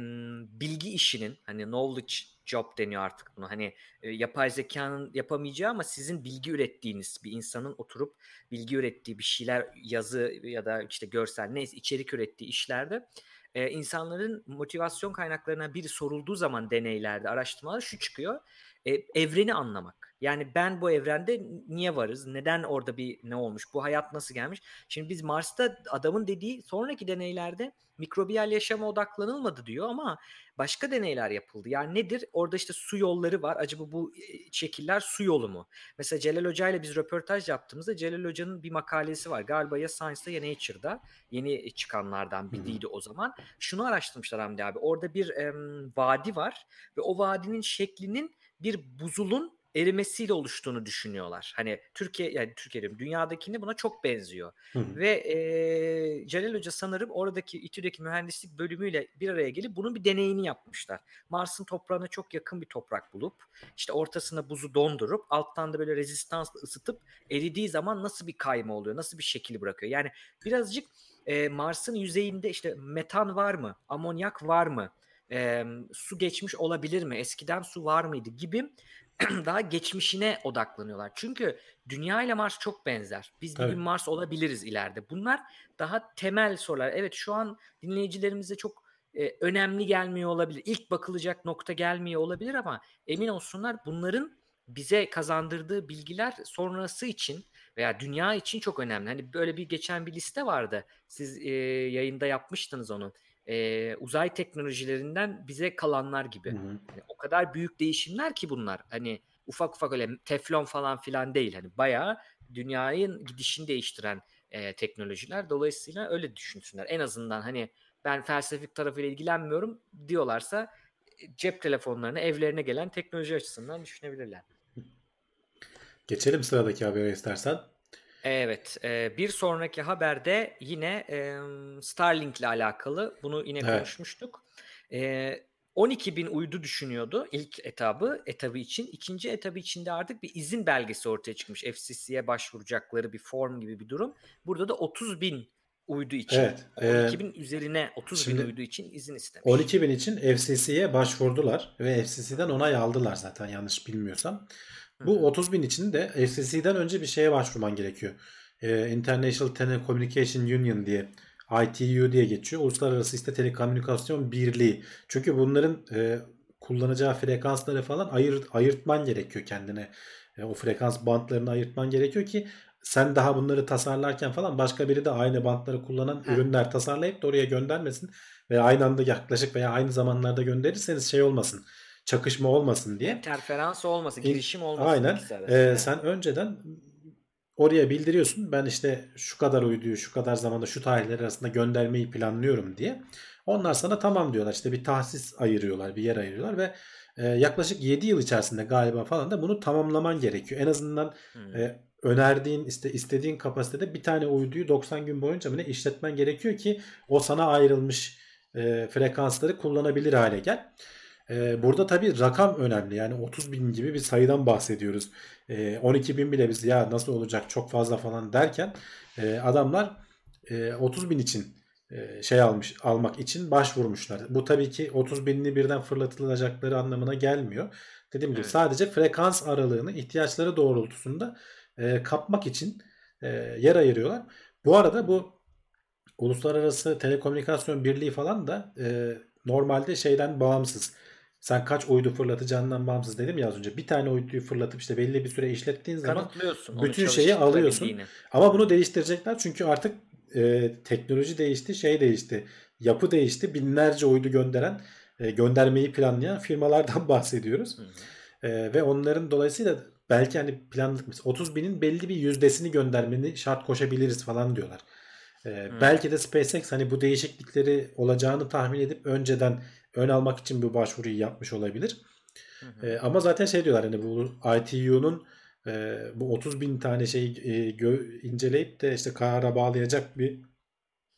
bilgi işinin hani knowledge job deniyor artık bunu. Hani e, yapay zekanın yapamayacağı ama sizin bilgi ürettiğiniz bir insanın oturup bilgi ürettiği bir şeyler yazı ya da işte görsel neyse içerik ürettiği işlerde e, insanların motivasyon kaynaklarına biri sorulduğu zaman deneylerde, araştırmalar şu çıkıyor. E, evreni anlamak. Yani ben bu evrende niye varız? Neden orada bir ne olmuş? Bu hayat nasıl gelmiş? Şimdi biz Mars'ta adamın dediği sonraki deneylerde mikrobiyal yaşama odaklanılmadı diyor ama başka deneyler yapıldı. Yani nedir? Orada işte su yolları var. Acaba bu şekiller su yolu mu? Mesela Celal Hoca ile biz röportaj yaptığımızda Celal Hoca'nın bir makalesi var. Galiba ya Science'da ya Nature'da yeni çıkanlardan biriydi o zaman. Şunu araştırmışlar Hamdi abi. Orada bir e, vadi var ve o vadinin şeklinin bir buzulun erimesiyle oluştuğunu düşünüyorlar. Hani Türkiye yani Türkiye'de dünyadakini buna çok benziyor. Hı hı. Ve e, Celal Hoca sanırım oradaki İTÜ'deki mühendislik bölümüyle bir araya gelip bunun bir deneyini yapmışlar. Mars'ın toprağına çok yakın bir toprak bulup işte ortasına buzu dondurup alttan da böyle rezistansla ısıtıp eridiği zaman nasıl bir kayma oluyor? Nasıl bir şekil bırakıyor? Yani birazcık e, Mars'ın yüzeyinde işte metan var mı? Amonyak var mı? E, su geçmiş olabilir mi? Eskiden su var mıydı gibi daha geçmişine odaklanıyorlar. Çünkü Dünya ile Mars çok benzer. Biz bir Tabii. gün Mars olabiliriz ileride. Bunlar daha temel sorular. Evet şu an dinleyicilerimize çok e, önemli gelmiyor olabilir. İlk bakılacak nokta gelmiyor olabilir ama emin olsunlar bunların bize kazandırdığı bilgiler sonrası için veya dünya için çok önemli. Hani böyle bir geçen bir liste vardı. Siz e, yayında yapmıştınız onu. E, uzay teknolojilerinden bize kalanlar gibi. Hı hı. Hani o kadar büyük değişimler ki bunlar. Hani ufak ufak öyle teflon falan filan değil. Hani bayağı dünyanın gidişini değiştiren e, teknolojiler. Dolayısıyla öyle düşünsünler. En azından hani ben felsefik tarafıyla ilgilenmiyorum diyorlarsa cep telefonlarına evlerine gelen teknoloji açısından düşünebilirler. Geçelim sıradaki habere istersen. Evet, e, bir sonraki haberde yine e, Starlink ile alakalı bunu yine Evet. konuşmuştuk. E, 12 bin uydu düşünüyordu ilk etabı, etabı için. İkinci etabı içinde artık bir izin belgesi ortaya çıkmış. FCC'ye başvuracakları bir form gibi bir durum. Burada da 30 bin uydu için, Evet, e, 12 bin üzerine 30 bin uydu için izin istemiş. 12 bin için FCC'ye başvurdular ve FCC'den onay aldılar zaten yanlış bilmiyorsam. Hı Bu hı. 30 bin için de FCC'den önce bir şeye başvurman gerekiyor. Ee, International Telecommunication Union diye ITU diye geçiyor. Uluslararası işte Telekomünikasyon Birliği. Çünkü bunların e, kullanacağı frekansları falan ayırt, ayırtman gerekiyor kendine. E, o frekans bantlarını ayırtman gerekiyor ki sen daha bunları tasarlarken falan başka biri de aynı bantları kullanan Heh. ürünler tasarlayıp da oraya göndermesin ve aynı anda yaklaşık veya aynı zamanlarda gönderirseniz şey olmasın çakışma olmasın diye. İnterferans olmasın, girişim olmasın Aynen. Ee, sen önceden oraya bildiriyorsun. Ben işte şu kadar uyduyu şu kadar zamanda şu tarihler arasında göndermeyi planlıyorum diye. Onlar sana tamam diyorlar. İşte bir tahsis ayırıyorlar, bir yer ayırıyorlar ve e, yaklaşık 7 yıl içerisinde galiba falan da bunu tamamlaman gerekiyor. En azından Hmm. e, önerdiğin işte istediğin kapasitede bir tane uyduyu 90 gün boyunca ne işletmen gerekiyor ki o sana ayrılmış e, frekansları kullanabilir hale gel. E, burada tabii rakam önemli. Yani 30 bin gibi bir sayıdan bahsediyoruz. E, 12 bin bile biz ya nasıl olacak çok fazla falan derken e, adamlar e, 30 bin için e, şey almış almak için başvurmuşlar. Bu tabii ki 30 binini birden fırlatılacakları anlamına gelmiyor. Dediğim gibi Evet. sadece frekans aralığını ihtiyaçları doğrultusunda e, kapmak için e, yer ayırıyorlar. Bu arada bu Uluslararası Telekomünikasyon Birliği falan da e, normalde şeyden bağımsız. Sen kaç uydu fırlatacağından bağımsız dedim ya az önce. Bir tane uyduyu fırlatıp işte belli bir süre işlettiğin zaman bütün şeyi alıyorsun. Ama bunu değiştirecekler çünkü artık e, teknoloji değişti, şey değişti. Yapı değişti. Binlerce uydu gönderen, e, göndermeyi planlayan firmalardan bahsediyoruz. E, ve onların dolayısıyla belki hani planlık 30 binin belli bir yüzdesini göndermeni şart koşabiliriz falan diyorlar. Ee, hmm. Belki de SpaceX hani bu değişiklikleri olacağını tahmin edip önceden ön almak için bu başvuruyu yapmış olabilir. Ee, ama zaten şey diyorlar hani bu ITU'nun e, bu 30 bin tane şey e, gö- inceleyip de işte karara bağlayacak bir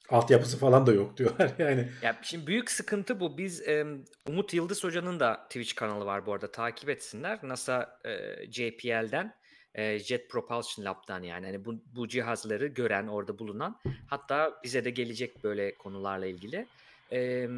altyapısı falan da yok diyorlar yani. Ya şimdi büyük sıkıntı bu. Biz e, Umut Yıldız Hoca'nın da Twitch kanalı var bu arada takip etsinler. NASA e, JPL'den e, Jet Propulsion Lab'dan yani hani bu, bu cihazları gören orada bulunan hatta bize de gelecek böyle konularla ilgili. E,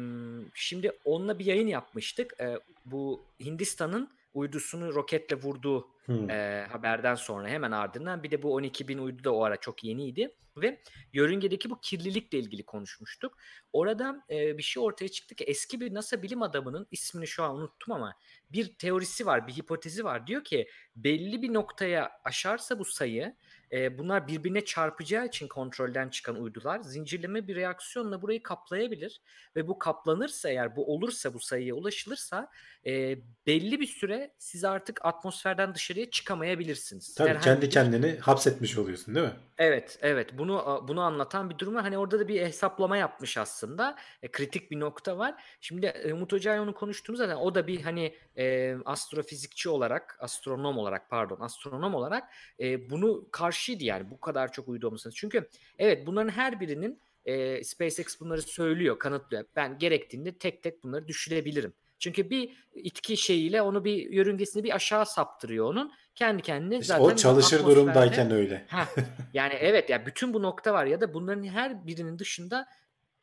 şimdi onunla bir yayın yapmıştık. E, bu Hindistan'ın uydusunu roketle vurduğu hmm. e, haberden sonra hemen ardından bir de bu 12 bin uydu da o ara çok yeniydi ve yörüngedeki bu kirlilikle ilgili konuşmuştuk. Orada e, bir şey ortaya çıktı ki eski bir NASA bilim adamının ismini şu an unuttum ama bir teorisi var, bir hipotezi var. Diyor ki belli bir noktaya aşarsa bu sayı e, bunlar birbirine çarpacağı için kontrolden çıkan uydular zincirleme bir reaksiyonla burayı kaplayabilir ve bu kaplanırsa eğer bu olursa bu sayıya ulaşılırsa e, belli bir süre siz artık atmosferden dışarıya çıkamayabilirsiniz. Tabii Herhangi kendi bir... kendini hapsetmiş oluyorsun değil mi? Evet, evet. Bunu bunu anlatan bir durum var. Hani orada da bir hesaplama yapmış aslında. E, kritik bir nokta var. Şimdi e, Umut Hoca'yla onu konuştuğumuz zaten o da bir hani e, astrofizikçi olarak, astronom olarak pardon, astronom olarak e, bunu karşıydı yani bu kadar çok uydu. Çünkü evet bunların her birinin e, SpaceX bunları söylüyor, kanıtlıyor. Ben gerektiğinde tek tek bunları düşürebilirim. Çünkü bir itki şeyiyle onu bir yörüngesini bir aşağı saptırıyor onun. Kendi kendine işte zaten o çalışır durumdayken öyle. Heh, yani evet ya yani bütün bu nokta var ya da bunların her birinin dışında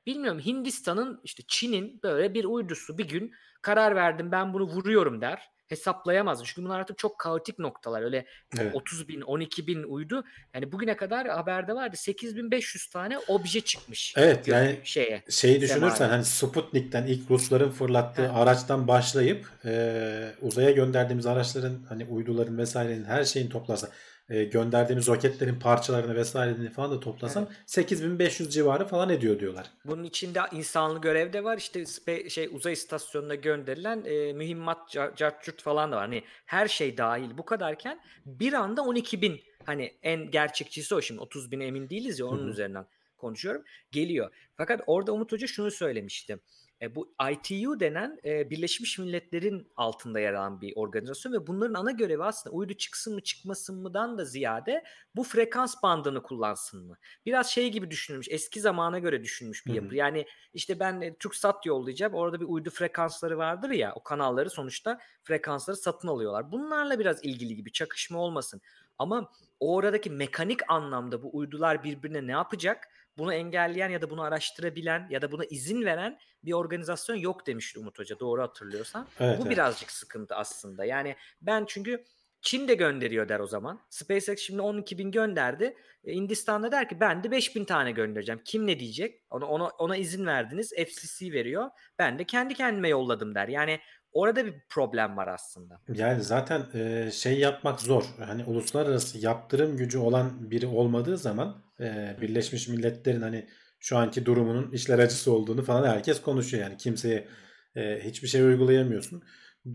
bilmiyorum Hindistan'ın işte Çin'in böyle bir uydusu bir gün karar verdim ben bunu vuruyorum der hesaplayamaz. Çünkü bunlar artık çok kaotik noktalar. Öyle evet. 30 bin, 12 bin uydu. Yani bugüne kadar haberde vardı 8500 tane obje çıkmış. Evet yani şeye. Şeyi düşünürsen semaya. hani Sputnik'ten ilk Rusların fırlattığı evet. araçtan başlayıp e, uzaya gönderdiğimiz araçların hani uyduların vesairenin her şeyin toplarsa e, gönderdiğimiz roketlerin parçalarını vesairelerini falan da toplasan evet. 8500 civarı falan ediyor diyorlar. Bunun içinde insanlı görev de var. İşte spe, şey uzay istasyonuna gönderilen e, mühimmat cartçurt falan da var. Hani her şey dahil bu kadarken bir anda 12 bin hani en gerçekçisi o şimdi 30 bin emin değiliz ya onun Hı-hı. üzerinden konuşuyorum. Geliyor. Fakat orada Umut Hoca şunu söylemişti. E, bu ITU denen e, Birleşmiş Milletler'in altında yer alan bir organizasyon ve bunların ana görevi aslında uydu çıksın mı çıkmasın mıdan da ziyade bu frekans bandını kullansın mı? Biraz şey gibi düşünülmüş eski zamana göre düşünmüş bir yapı. Hı hı. Yani işte ben e, TürkSat yollayacağım orada bir uydu frekansları vardır ya o kanalları sonuçta frekansları satın alıyorlar. Bunlarla biraz ilgili gibi çakışma olmasın. Ama o oradaki mekanik anlamda bu uydular birbirine ne yapacak? Bunu engelleyen ya da bunu araştırabilen ya da buna izin veren bir organizasyon yok demişti Umut Hoca doğru hatırlıyorsan. Evet, Bu evet. birazcık sıkıntı aslında. Yani ben çünkü Çin de gönderiyor der o zaman. SpaceX şimdi 12 bin gönderdi. E, Hindistan'da der ki ben de 5 bin tane göndereceğim. Kim ne diyecek? Ona, ona, ona izin verdiniz. FCC veriyor. Ben de kendi kendime yolladım der. Yani Orada bir problem var aslında. Yani zaten e, şey yapmak zor. Hani uluslararası yaptırım gücü olan biri olmadığı zaman e, Birleşmiş Milletler'in hani şu anki durumunun işler acısı olduğunu falan herkes konuşuyor. Yani kimseye e, hiçbir şey uygulayamıyorsun.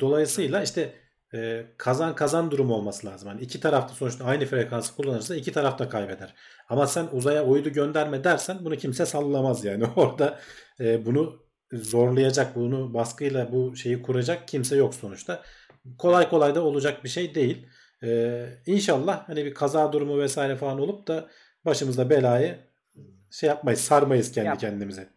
Dolayısıyla işte e, kazan kazan durumu olması lazım. Hani iki tarafta sonuçta aynı frekansı kullanırsa iki taraf da kaybeder. Ama sen uzaya uydu gönderme dersen bunu kimse sallamaz yani. Orada e, bunu zorlayacak, bunu baskıyla bu şeyi kuracak kimse yok sonuçta. Kolay kolay da olacak bir şey değil. Ee, inşallah hani bir kaza durumu vesaire falan olup da başımızda belayı şey yapmayız, sarmayız kendi ya, kendimize.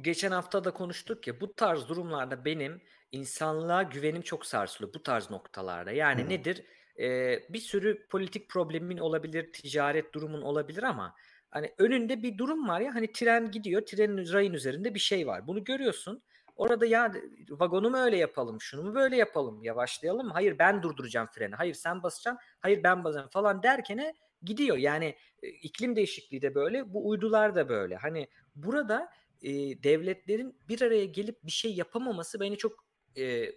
Geçen hafta da konuştuk ya bu tarz durumlarda benim insanlığa güvenim çok sarsılıyor bu tarz noktalarda. Yani hmm. nedir? Ee, bir sürü politik problemin olabilir, ticaret durumun olabilir ama Hani önünde bir durum var ya hani tren gidiyor trenin rayın üzerinde bir şey var. Bunu görüyorsun. Orada ya vagonu mu öyle yapalım, şunu mu böyle yapalım, yavaşlayalım. Hayır ben durduracağım freni. Hayır sen basacaksın. Hayır ben basacağım falan derkene gidiyor. Yani e, iklim değişikliği de böyle, bu uydular da böyle. Hani burada e, devletlerin bir araya gelip bir şey yapamaması beni çok e,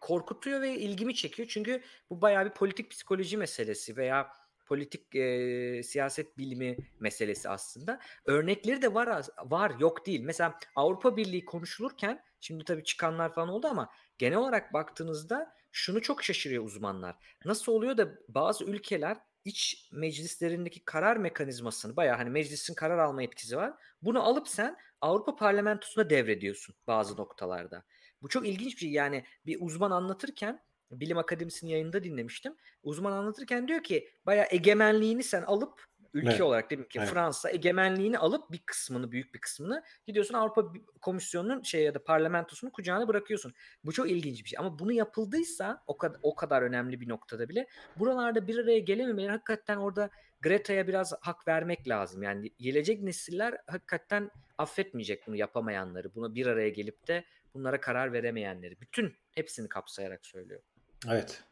korkutuyor ve ilgimi çekiyor. Çünkü bu bayağı bir politik psikoloji meselesi veya politik e, siyaset bilimi meselesi aslında. Örnekleri de var var yok değil. Mesela Avrupa Birliği konuşulurken şimdi tabii çıkanlar falan oldu ama genel olarak baktığınızda şunu çok şaşırıyor uzmanlar. Nasıl oluyor da bazı ülkeler iç meclislerindeki karar mekanizmasını bayağı hani meclisin karar alma etkisi var. Bunu alıp sen Avrupa Parlamentosu'na devrediyorsun bazı noktalarda. Bu çok ilginç bir şey. Yani bir uzman anlatırken Bilim Akademisi'nin yayında dinlemiştim. Uzman anlatırken diyor ki bayağı egemenliğini sen alıp ülke evet. olarak dedim ki evet. Fransa egemenliğini alıp bir kısmını büyük bir kısmını gidiyorsun Avrupa Komisyonu'nun şey ya da parlamentosunun kucağına bırakıyorsun. Bu çok ilginç bir şey ama bunu yapıldıysa o kadar o kadar önemli bir noktada bile buralarda bir araya gelememeleri hakikaten orada Greta'ya biraz hak vermek lazım. Yani gelecek nesiller hakikaten affetmeyecek bunu yapamayanları. Buna bir araya gelip de bunlara karar veremeyenleri. Bütün hepsini kapsayarak söylüyor. Evet.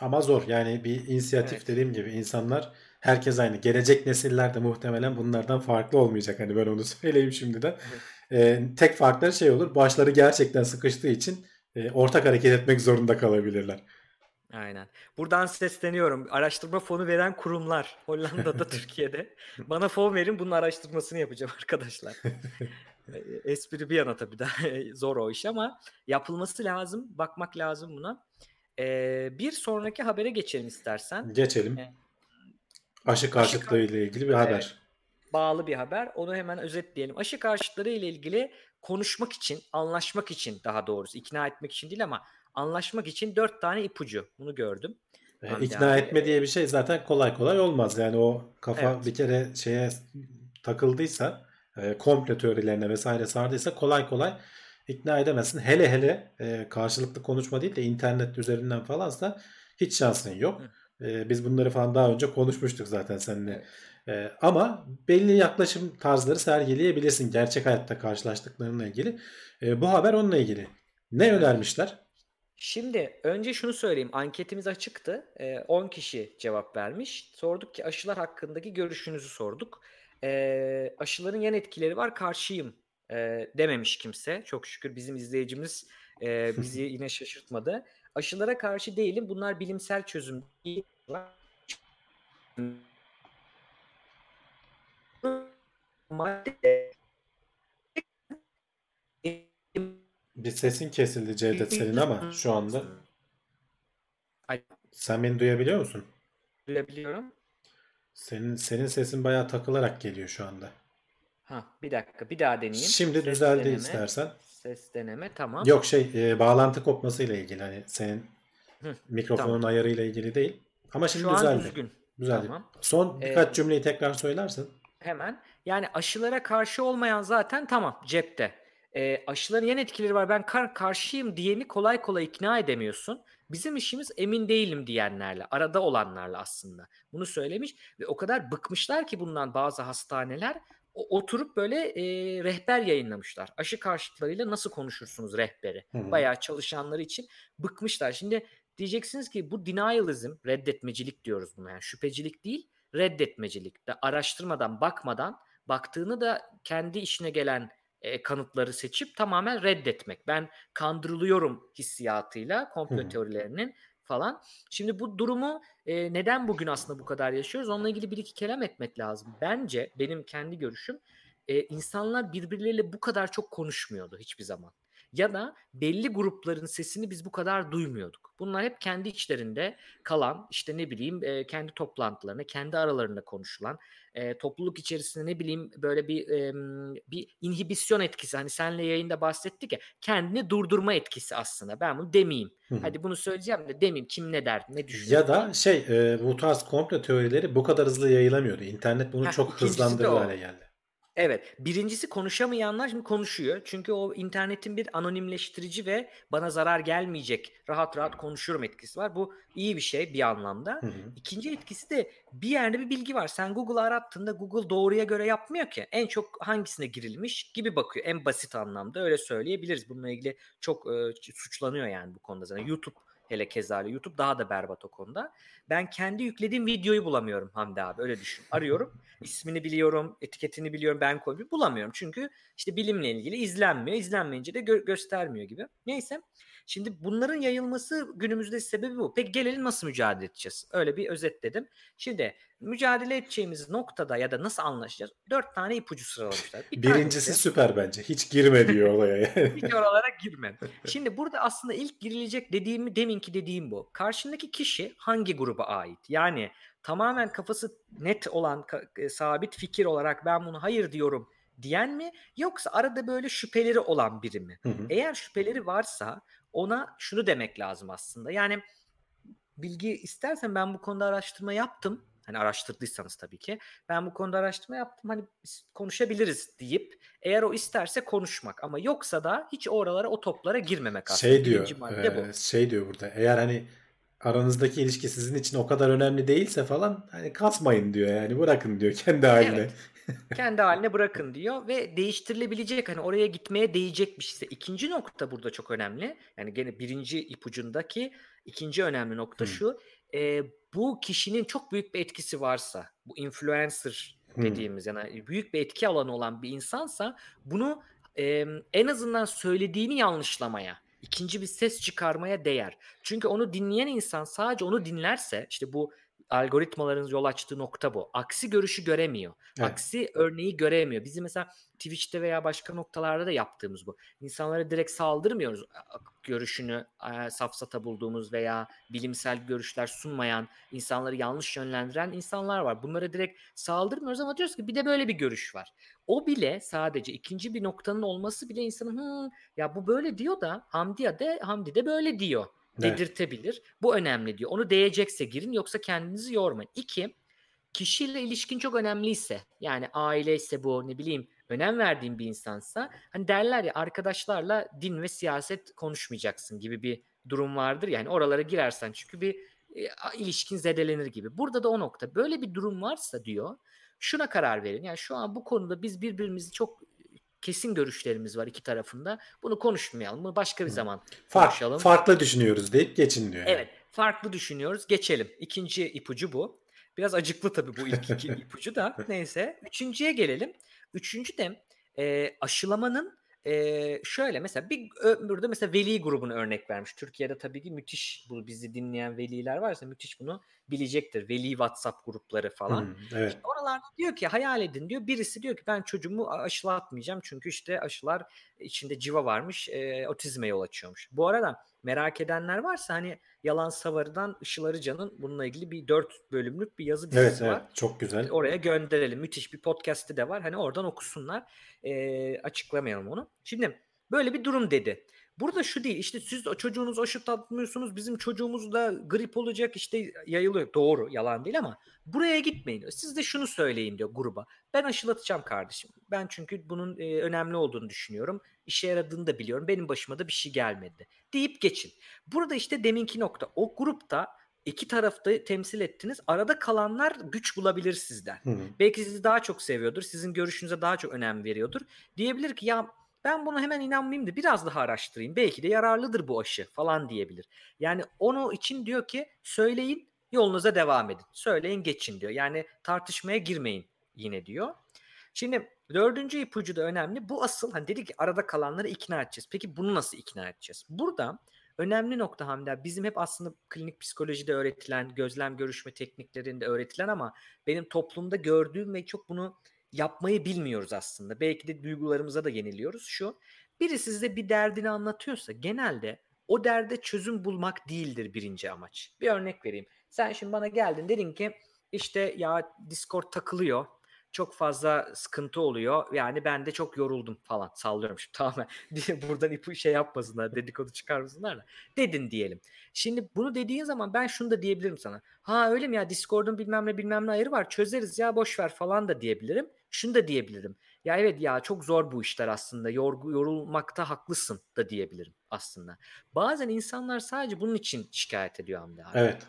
Ama zor. Yani bir inisiyatif evet. dediğim gibi insanlar herkes aynı. Gelecek nesiller de muhtemelen bunlardan farklı olmayacak. Hani ben onu söyleyeyim şimdiden. Evet. Ee, tek farkları şey olur. Başları gerçekten sıkıştığı için e, ortak hareket etmek zorunda kalabilirler. Aynen. Buradan sesleniyorum. Araştırma fonu veren kurumlar Hollanda'da, Türkiye'de. Bana fon verin bunun araştırmasını yapacağım arkadaşlar. E, espri bir yana tabii daha zor o iş ama yapılması lazım. Bakmak lazım buna. Ee, bir sonraki habere geçelim istersen. Geçelim. Ee, aşı karşıtlığı ile ilgili bir haber. Evet, bağlı bir haber. Onu hemen özetleyelim. Aşı karşıtları ile ilgili konuşmak için, anlaşmak için daha doğrusu ikna etmek için değil ama anlaşmak için dört tane ipucu. Bunu gördüm. E, ikna yani, etme diye bir şey zaten kolay kolay olmaz. Yani o kafa evet. bir kere şeye takıldıysa, e, komple teorilerine vesaire sardıysa kolay kolay ikna edemezsin. Hele hele e, karşılıklı konuşma değil de internet üzerinden falansa hiç şansın yok. E, biz bunları falan daha önce konuşmuştuk zaten seninle. E, ama belli yaklaşım tarzları sergileyebilirsin gerçek hayatta karşılaştıklarınla ilgili. E, bu haber onunla ilgili. Ne önermişler? Şimdi önce şunu söyleyeyim. Anketimiz açıktı. E, 10 kişi cevap vermiş. Sorduk ki aşılar hakkındaki görüşünüzü sorduk. E, aşıların yan etkileri var karşıyım e, dememiş kimse. Çok şükür bizim izleyicimiz e, bizi yine şaşırtmadı. Aşılara karşı değilim. Bunlar bilimsel çözüm değil. Bir sesin kesildi Cevdet senin ama şu anda. Sen beni duyabiliyor musun? Duyabiliyorum. Senin senin sesin bayağı takılarak geliyor şu anda. Ha, bir dakika bir daha deneyeyim. Şimdi Ses düzeldi deneme. istersen. Ses deneme tamam. Yok şey e, bağlantı kopmasıyla ilgili hani senin Hı, mikrofonun tamam. ayarıyla ilgili değil. Ama şimdi Şu düzeldi. An düzgün. Düzeldi. Tamam. Son birkaç ee, cümleyi tekrar söylersin. Hemen. Yani aşılara karşı olmayan zaten tamam cepte. E, aşıların yan etkileri var ben kar karşıyım diyeni kolay kolay ikna edemiyorsun. Bizim işimiz emin değilim diyenlerle, arada olanlarla aslında. Bunu söylemiş ve o kadar bıkmışlar ki bundan bazı hastaneler oturup böyle e, rehber yayınlamışlar. Aşı karşıtlarıyla nasıl konuşursunuz rehberi. Hı hı. Bayağı çalışanları için bıkmışlar. Şimdi diyeceksiniz ki bu denialism, reddetmecilik diyoruz buna. Yani şüphecilik değil, reddetmecilik. De araştırmadan, bakmadan, baktığını da kendi işine gelen e, kanıtları seçip tamamen reddetmek. Ben kandırılıyorum hissiyatıyla komplo teorilerinin falan. Şimdi bu durumu e, neden bugün aslında bu kadar yaşıyoruz? Onunla ilgili bir iki kelam etmek lazım. Bence benim kendi görüşüm e, insanlar birbirleriyle bu kadar çok konuşmuyordu hiçbir zaman ya da belli grupların sesini biz bu kadar duymuyorduk. Bunlar hep kendi içlerinde kalan işte ne bileyim e, kendi toplantılarında, kendi aralarında konuşulan, e, topluluk içerisinde ne bileyim böyle bir e, bir inhibisyon etkisi. Hani senle yayında bahsettik ya kendini durdurma etkisi aslında. Ben bunu demeyeyim. Hı-hı. Hadi bunu söyleyeceğim de demeyeyim. Kim ne der, ne düşünür. Ya da şey e, bu tarz komplo teorileri bu kadar hızlı yayılamıyordu. İnternet bunu Heh, çok hızlandırdı hale geldi. Evet. Birincisi konuşamayanlar şimdi konuşuyor. Çünkü o internetin bir anonimleştirici ve bana zarar gelmeyecek rahat rahat konuşurum etkisi var. Bu iyi bir şey bir anlamda. Hı hı. İkinci etkisi de bir yerde bir bilgi var. Sen Google'ı arattığında Google doğruya göre yapmıyor ki. En çok hangisine girilmiş gibi bakıyor. En basit anlamda öyle söyleyebiliriz. Bununla ilgili çok e, suçlanıyor yani bu konuda zaten. YouTube Hele keza YouTube daha da berbat o konuda. Ben kendi yüklediğim videoyu bulamıyorum Hamdi abi öyle düşün. Arıyorum ismini biliyorum etiketini biliyorum ben koyuyorum bulamıyorum. Çünkü işte bilimle ilgili izlenmiyor. İzlenmeyince de gö- göstermiyor gibi. Neyse Şimdi bunların yayılması günümüzde sebebi bu. Peki gelelim nasıl mücadele edeceğiz? Öyle bir özetledim. Şimdi mücadele edeceğimiz noktada ya da nasıl anlaşacağız? Dört tane ipucu sıralamışlar. Bir Birincisi tanesi, süper bence. Hiç girme diyor olaya. Hiç oralara girme. Şimdi burada aslında ilk girilecek dediğimi deminki dediğim bu. Karşındaki kişi hangi gruba ait? Yani tamamen kafası net olan e, sabit fikir olarak ben bunu hayır diyorum diyen mi yoksa arada böyle şüpheleri olan biri mi? Hı hı. Eğer şüpheleri varsa ona şunu demek lazım aslında. Yani bilgi istersen ben bu konuda araştırma yaptım. Hani araştırdıysanız tabii ki. Ben bu konuda araştırma yaptım. Hani konuşabiliriz deyip eğer o isterse konuşmak ama yoksa da hiç oralara o toplara girmemek aslında. Şey diyor. E, bu. Şey diyor burada. Eğer hani aranızdaki ilişki sizin için o kadar önemli değilse falan hani kasmayın diyor yani bırakın diyor kendi haline. Evet. Kendi haline bırakın diyor ve değiştirilebilecek hani oraya gitmeye değecek bir şeyse. İkinci nokta burada çok önemli. Yani gene birinci ipucundaki ikinci önemli nokta hmm. şu. E, bu kişinin çok büyük bir etkisi varsa bu influencer dediğimiz hmm. yani büyük bir etki alanı olan bir insansa bunu e, en azından söylediğini yanlışlamaya ikinci bir ses çıkarmaya değer. Çünkü onu dinleyen insan sadece onu dinlerse işte bu algoritmaların yol açtığı nokta bu. Aksi görüşü göremiyor. Evet. Aksi örneği göremiyor. Bizim mesela Twitch'te veya başka noktalarda da yaptığımız bu. İnsanlara direkt saldırmıyoruz. Görüşünü e, safsata bulduğumuz veya bilimsel görüşler sunmayan, insanları yanlış yönlendiren insanlar var. Bunlara direkt saldırmıyoruz ama diyoruz ki bir de böyle bir görüş var. O bile sadece ikinci bir noktanın olması bile insanın ya bu böyle diyor da Hamdi de Hamdi de böyle diyor dedirtebilir. Evet. Bu önemli diyor. Onu değecekse girin yoksa kendinizi yormayın. İki, kişiyle ilişkin çok önemliyse yani aile ise bu ne bileyim önem verdiğin bir insansa hani derler ya arkadaşlarla din ve siyaset konuşmayacaksın gibi bir durum vardır. Yani oralara girersen çünkü bir e, ilişkin zedelenir gibi. Burada da o nokta. Böyle bir durum varsa diyor şuna karar verin. Yani şu an bu konuda biz birbirimizi çok kesin görüşlerimiz var iki tarafında. Bunu konuşmayalım. Bunu başka bir zaman Fark, konuşalım. Farklı düşünüyoruz deyip geçin diyor. Yani. Evet. Farklı düşünüyoruz. Geçelim. İkinci ipucu bu. Biraz acıklı tabii bu ilk iki ipucu da. Neyse. Üçüncüye gelelim. Üçüncü de e, aşılamanın e, şöyle mesela bir burada mesela veli grubunu örnek vermiş. Türkiye'de tabii ki müthiş bu bizi dinleyen veliler varsa müthiş bunu bilecektir. Veli WhatsApp grupları falan. Hmm, evet. İşte oralarda diyor ki hayal edin diyor. Birisi diyor ki ben çocuğumu aşılatmayacağım çünkü işte aşılar içinde civa varmış e, otizme yol açıyormuş. Bu arada merak edenler varsa hani Yalan Savarı'dan Işıl Arıcan'ın bununla ilgili bir dört bölümlük bir yazı dizisi evet, var. Evet, çok güzel. Oraya gönderelim. Müthiş bir podcast'i de var. Hani oradan okusunlar. E, açıklamayalım onu. Şimdi böyle bir durum dedi. Burada şu değil işte siz çocuğunuz aşı tatmıyorsunuz bizim çocuğumuz da grip olacak işte yayılıyor. Doğru yalan değil ama buraya gitmeyin diyor. Siz de şunu söyleyin diyor gruba. Ben aşılatacağım kardeşim. Ben çünkü bunun e, önemli olduğunu düşünüyorum. İşe yaradığını da biliyorum. Benim başıma da bir şey gelmedi. Deyip geçin. Burada işte deminki nokta. O grupta iki tarafta temsil ettiniz. Arada kalanlar güç bulabilir sizden. Hı hı. Belki sizi daha çok seviyordur. Sizin görüşünüze daha çok önem veriyordur. Diyebilir ki ya ben bunu hemen inanmayayım da biraz daha araştırayım. Belki de yararlıdır bu aşı falan diyebilir. Yani onu için diyor ki söyleyin yolunuza devam edin. Söyleyin geçin diyor. Yani tartışmaya girmeyin yine diyor. Şimdi dördüncü ipucu da önemli. Bu asıl hani dedik ki arada kalanları ikna edeceğiz. Peki bunu nasıl ikna edeceğiz? Burada önemli nokta Hamdi bizim hep aslında klinik psikolojide öğretilen, gözlem görüşme tekniklerinde öğretilen ama benim toplumda gördüğüm ve çok bunu yapmayı bilmiyoruz aslında. Belki de duygularımıza da yeniliyoruz. Şu biri size bir derdini anlatıyorsa genelde o derde çözüm bulmak değildir birinci amaç. Bir örnek vereyim. Sen şimdi bana geldin dedin ki işte ya Discord takılıyor çok fazla sıkıntı oluyor. Yani ben de çok yoruldum falan sallıyorum şimdi tamamen. Buradan ipu şey yapmasınlar dedikodu çıkarmasınlar da. Dedin diyelim. Şimdi bunu dediğin zaman ben şunu da diyebilirim sana. Ha öyle mi ya Discord'un bilmem ne bilmem ne ayarı var çözeriz ya boş ver falan da diyebilirim. Şunu da diyebilirim. Ya evet ya çok zor bu işler aslında. Yorgu, yorulmakta haklısın da diyebilirim aslında. Bazen insanlar sadece bunun için şikayet ediyor Hamdi abi. Evet.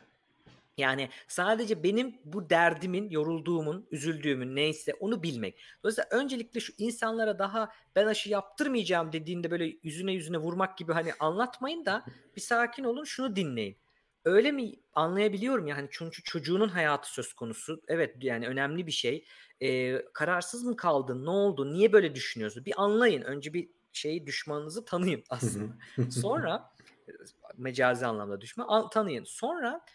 Yani sadece benim bu derdimin, yorulduğumun, üzüldüğümün neyse onu bilmek. Dolayısıyla öncelikle şu insanlara daha ben aşı yaptırmayacağım dediğinde böyle yüzüne yüzüne vurmak gibi hani anlatmayın da bir sakin olun şunu dinleyin. Öyle mi anlayabiliyorum ya hani çünkü çocuğunun hayatı söz konusu. Evet yani önemli bir şey. Ee, kararsız mı kaldın? Ne oldu? Niye böyle düşünüyorsun? Bir anlayın. Önce bir şeyi düşmanınızı tanıyın aslında. Sonra mecazi anlamda düşman tanıyın. Sonra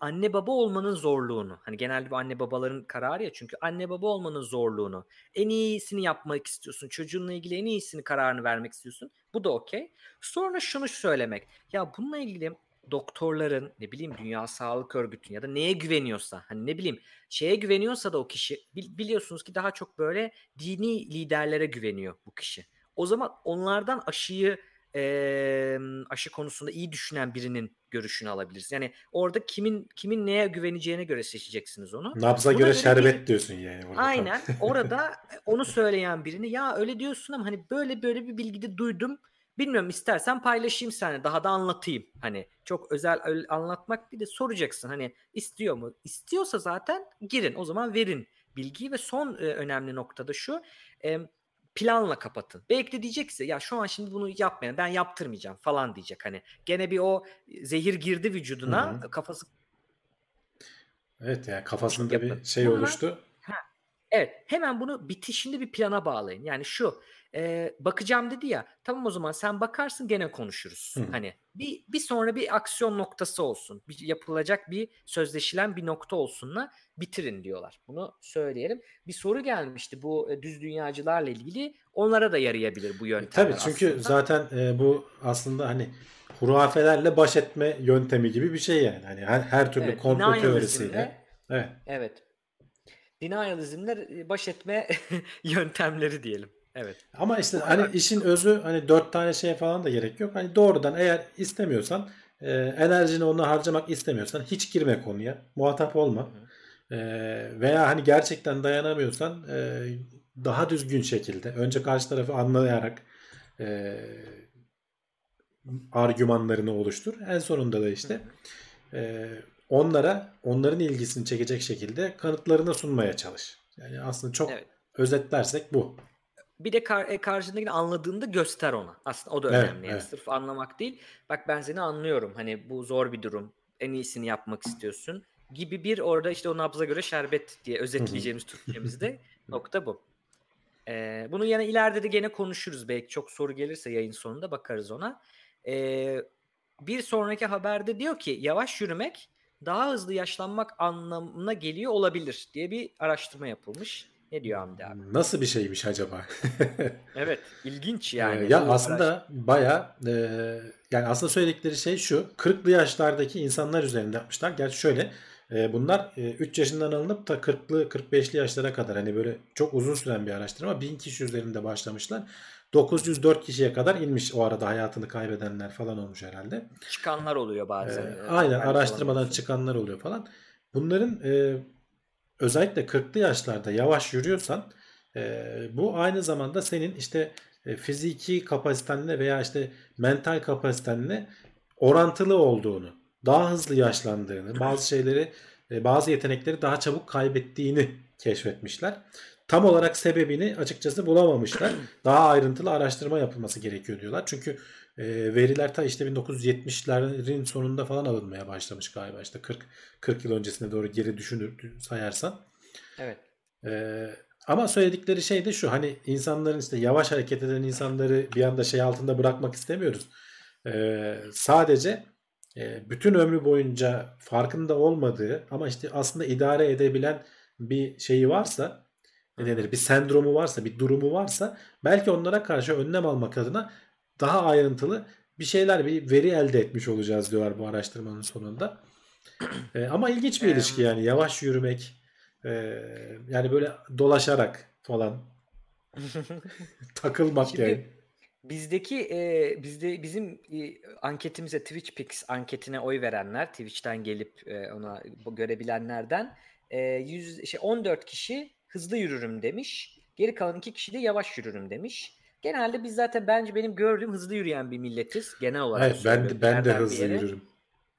anne baba olmanın zorluğunu hani genelde bu anne babaların kararı ya çünkü anne baba olmanın zorluğunu en iyisini yapmak istiyorsun çocuğunla ilgili en iyisini kararını vermek istiyorsun bu da okey sonra şunu söylemek ya bununla ilgili doktorların ne bileyim Dünya Sağlık Örgütü'nün ya da neye güveniyorsa hani ne bileyim şeye güveniyorsa da o kişi biliyorsunuz ki daha çok böyle dini liderlere güveniyor bu kişi. O zaman onlardan aşıyı e, aşı konusunda iyi düşünen birinin görüşünü alabiliriz. Yani orada kimin kimin neye güveneceğine göre seçeceksiniz onu. Nabza göre, göre şerbet bir, diyorsun yani. Orada. Aynen. orada onu söyleyen birini ya öyle diyorsun ama hani böyle böyle bir bilgide duydum. Bilmiyorum istersen paylaşayım sana daha da anlatayım. Hani çok özel anlatmak bir de soracaksın. Hani istiyor mu? İstiyorsa zaten girin o zaman verin bilgiyi ve son e, önemli noktada şu. E, planla kapatın. Belki de diyecek size ya şu an şimdi bunu yapmayın ben yaptırmayacağım falan diyecek hani. Gene bir o zehir girdi vücuduna Hı-hı. kafası Evet yani kafasında bir şey oluştu. Ha, evet hemen bunu bitişinde bir plana bağlayın. Yani şu e, bakacağım dedi ya tamam o zaman sen bakarsın gene konuşuruz. Hı. Hani bir, bir sonra bir aksiyon noktası olsun. Bir yapılacak bir sözleşilen bir nokta olsunla bitirin diyorlar. Bunu söyleyelim. Bir soru gelmişti bu e, düz dünyacılarla ilgili. Onlara da yarayabilir bu yöntem. Tabii çünkü aslında. zaten e, bu aslında hani hurafelerle baş etme yöntemi gibi bir şey yani. Hani her, her türlü evet, komplo teorisiyle. Evet. Evet. Denialism'le baş etme yöntemleri diyelim. Evet. Ama işte hani işin özü hani dört tane şey falan da gerek yok. Hani doğrudan eğer istemiyorsan e, enerjini ona harcamak istemiyorsan hiç girme konuya. Muhatap olma. E, veya hani gerçekten dayanamıyorsan e, daha düzgün şekilde önce karşı tarafı anlayarak e, argümanlarını oluştur. En sonunda da işte e, onlara onların ilgisini çekecek şekilde kanıtlarını sunmaya çalış. Yani aslında çok evet. özetlersek bu. Bir de kar, e, karşındakini anladığında göster ona. Aslında o da önemli. Evet, yani evet. Sırf anlamak değil. Bak ben seni anlıyorum. Hani bu zor bir durum. En iyisini yapmak istiyorsun. Gibi bir orada işte o nabza göre şerbet diye özetleyeceğimiz Türkçemizde nokta bu. Ee, bunu yine ileride de gene konuşuruz. Belki çok soru gelirse yayın sonunda bakarız ona. Ee, bir sonraki haberde diyor ki yavaş yürümek daha hızlı yaşlanmak anlamına geliyor olabilir diye bir araştırma yapılmış. Ne diyor Hamdi abi? Nasıl bir şeymiş acaba? evet ilginç yani. Ee, ya aslında baya e, yani aslında söyledikleri şey şu 40'lı yaşlardaki insanlar üzerinde yapmışlar. Gerçi şöyle e, bunlar e, 3 yaşından alınıp da 40'lı 45'li yaşlara kadar hani böyle çok uzun süren bir araştırma. 1000 kişi üzerinde başlamışlar. 904 kişiye kadar inmiş o arada hayatını kaybedenler falan olmuş herhalde. Çıkanlar oluyor bazen. Ee, aynen araştırmadan çıkanlar oluyor falan. Bunların e, özellikle 40'lı yaşlarda yavaş yürüyorsan e, bu aynı zamanda senin işte e, fiziki kapasitenle veya işte mental kapasitenle orantılı olduğunu, daha hızlı yaşlandığını, bazı şeyleri, e, bazı yetenekleri daha çabuk kaybettiğini keşfetmişler. Tam olarak sebebini açıkçası bulamamışlar. Daha ayrıntılı araştırma yapılması gerekiyor diyorlar. Çünkü e, veriler ta işte 1970'lerin sonunda falan alınmaya başlamış galiba. İşte 40 40 yıl öncesine doğru geri düşünür sayarsan. Evet. E, ama söyledikleri şey de şu hani insanların işte yavaş hareket eden insanları bir anda şey altında bırakmak istemiyoruz. E, sadece e, bütün ömrü boyunca farkında olmadığı ama işte aslında idare edebilen bir şeyi varsa ne denir bir sendromu varsa bir durumu varsa belki onlara karşı önlem almak adına daha ayrıntılı bir şeyler bir veri elde etmiş olacağız diyorlar bu araştırmanın sonunda. E, ama ilginç bir ilişki yani yavaş yürümek e, yani böyle dolaşarak falan takılmak Şimdi, yani. Bizdeki e, bizde bizim e, anketimize TwitchPix anketine oy verenler Twitch'ten gelip e, ona görebilenlerden e, 100 şey 14 kişi hızlı yürürüm demiş. Geri kalan iki kişi de yavaş yürürüm demiş. Genelde biz zaten bence benim gördüğüm hızlı yürüyen bir milletiz genel olarak. Evet ben de, ben de hızlı yürürüm.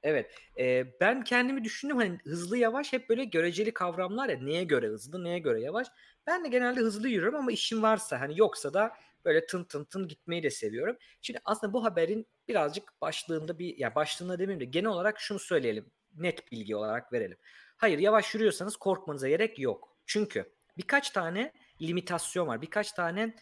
Evet. Eee, ben kendimi düşündüm, hani, hızlı yavaş hep böyle göreceli kavramlar ya, neye göre hızlı, neye göre yavaş. Ben de genelde hızlı yürüyorum ama işim varsa, hani, yoksa da böyle tın tın tın gitmeyi de seviyorum. Şimdi aslında bu haberin birazcık başlığında bir ya başlığında demeyeyim de genel olarak şunu söyleyelim, net bilgi olarak verelim. Hayır, yavaş yürüyorsanız korkmanıza gerek yok. Çünkü birkaç tane limitasyon var. Birkaç tane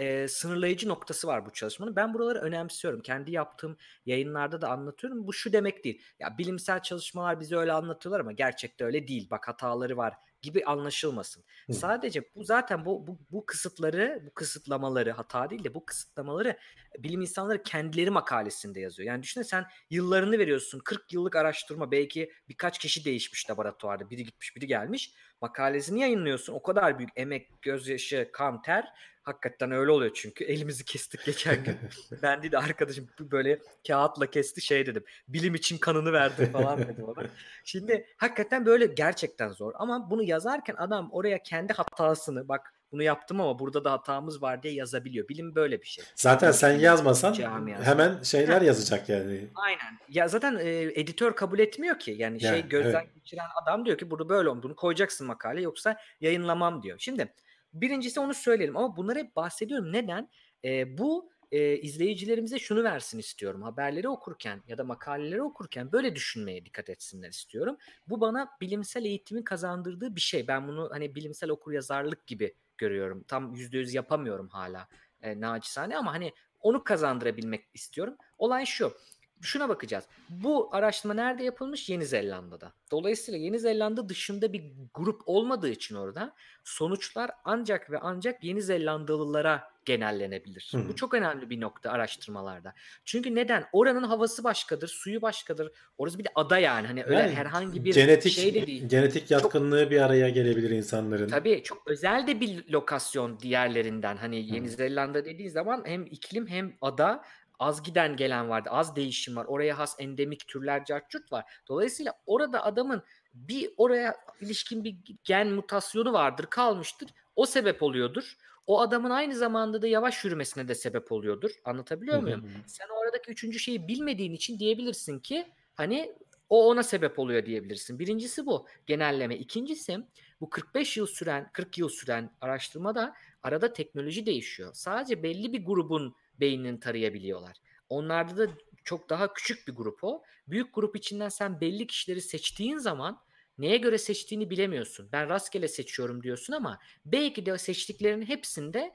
e, sınırlayıcı noktası var bu çalışmanın. Ben buraları önemsiyorum. Kendi yaptığım yayınlarda da anlatıyorum. Bu şu demek değil. Ya bilimsel çalışmalar bize öyle anlatıyorlar ama gerçekte öyle değil. Bak hataları var gibi anlaşılmasın. Hı. Sadece bu zaten bu, bu bu kısıtları, bu kısıtlamaları hata değil de bu kısıtlamaları bilim insanları kendileri makalesinde yazıyor. Yani düşünsene sen yıllarını veriyorsun. 40 yıllık araştırma belki birkaç kişi değişmiş laboratuvarda. Biri gitmiş, biri gelmiş. Makalesini yayınlıyorsun. O kadar büyük emek, gözyaşı, kan, ter Hakikaten öyle oluyor çünkü. Elimizi kestik geçen gün. ben değil de arkadaşım böyle kağıtla kesti şey dedim. Bilim için kanını verdim falan dedim ona. Şimdi hakikaten böyle gerçekten zor. Ama bunu yazarken adam oraya kendi hatasını bak bunu yaptım ama burada da hatamız var diye yazabiliyor. Bilim böyle bir şey. Zaten sen yazmasan hemen şeyler yazacak yani. Aynen. Ya zaten e, editör kabul etmiyor ki. Yani, yani şey gözden evet. geçiren adam diyor ki burada böyle oldu. Bunu koyacaksın makale yoksa yayınlamam diyor. Şimdi Birincisi onu söyleyelim ama bunları hep bahsediyorum. Neden? E, bu e, izleyicilerimize şunu versin istiyorum. Haberleri okurken ya da makaleleri okurken böyle düşünmeye dikkat etsinler istiyorum. Bu bana bilimsel eğitimin kazandırdığı bir şey. Ben bunu hani bilimsel okur yazarlık gibi görüyorum. Tam yüzde yüz yapamıyorum hala e, naçizane ama hani onu kazandırabilmek istiyorum. Olay şu şuna bakacağız. Bu araştırma nerede yapılmış? Yeni Zelanda'da. Dolayısıyla Yeni Zelanda dışında bir grup olmadığı için orada sonuçlar ancak ve ancak Yeni Zelandalılara genellenebilir. Hı. Bu çok önemli bir nokta araştırmalarda. Çünkü neden? Oranın havası başkadır, suyu başkadır. Orası bir de ada yani. Hani öyle yani, herhangi bir genetik, şey de değil. Genetik yatkınlığı çok, bir araya gelebilir insanların. Tabii çok özel de bir lokasyon diğerlerinden. Hani Yeni Hı. Zelanda dediği zaman hem iklim hem ada az giden gelen vardı. Az değişim var. Oraya has endemik türler cartçurt var. Dolayısıyla orada adamın bir oraya ilişkin bir gen mutasyonu vardır kalmıştır. O sebep oluyordur. O adamın aynı zamanda da yavaş yürümesine de sebep oluyordur. Anlatabiliyor muyum? Sen oradaki üçüncü şeyi bilmediğin için diyebilirsin ki hani o ona sebep oluyor diyebilirsin. Birincisi bu genelleme. İkincisi bu 45 yıl süren 40 yıl süren araştırmada arada teknoloji değişiyor. Sadece belli bir grubun beynini tarayabiliyorlar. Onlarda da çok daha küçük bir grup o. Büyük grup içinden sen belli kişileri seçtiğin zaman neye göre seçtiğini bilemiyorsun. Ben rastgele seçiyorum diyorsun ama belki de seçtiklerinin hepsinde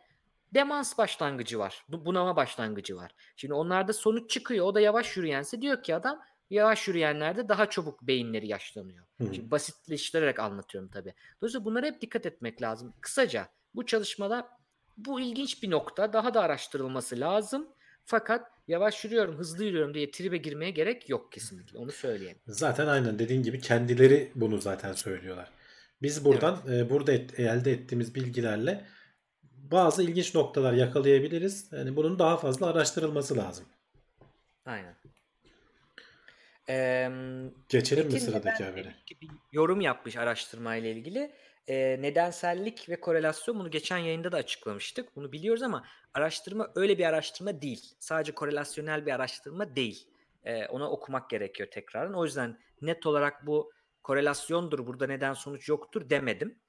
demans başlangıcı var. Bunama başlangıcı var. Şimdi onlarda sonuç çıkıyor. O da yavaş yürüyense diyor ki adam yavaş yürüyenlerde daha çabuk beyinleri yaşlanıyor. Hı. Şimdi basitleştirerek anlatıyorum tabii. Dolayısıyla bunlara hep dikkat etmek lazım. Kısaca bu çalışmada bu ilginç bir nokta. Daha da araştırılması lazım. Fakat yavaş yürüyorum, hızlı yürüyorum diye tribe girmeye gerek yok kesinlikle. Onu söyleyeyim. Zaten aynen dediğin gibi kendileri bunu zaten söylüyorlar. Biz buradan evet. e, burada et, elde ettiğimiz bilgilerle bazı ilginç noktalar yakalayabiliriz. Yani bunun daha fazla araştırılması lazım. Aynen. Ee, Geçelim mi sıradaki habere? Bir yorum yapmış araştırmayla ilgili e, nedensellik ve korelasyon bunu geçen yayında da açıklamıştık. Bunu biliyoruz ama araştırma öyle bir araştırma değil. Sadece korelasyonel bir araştırma değil. E, ona okumak gerekiyor tekrardan. O yüzden net olarak bu korelasyondur burada neden sonuç yoktur demedim.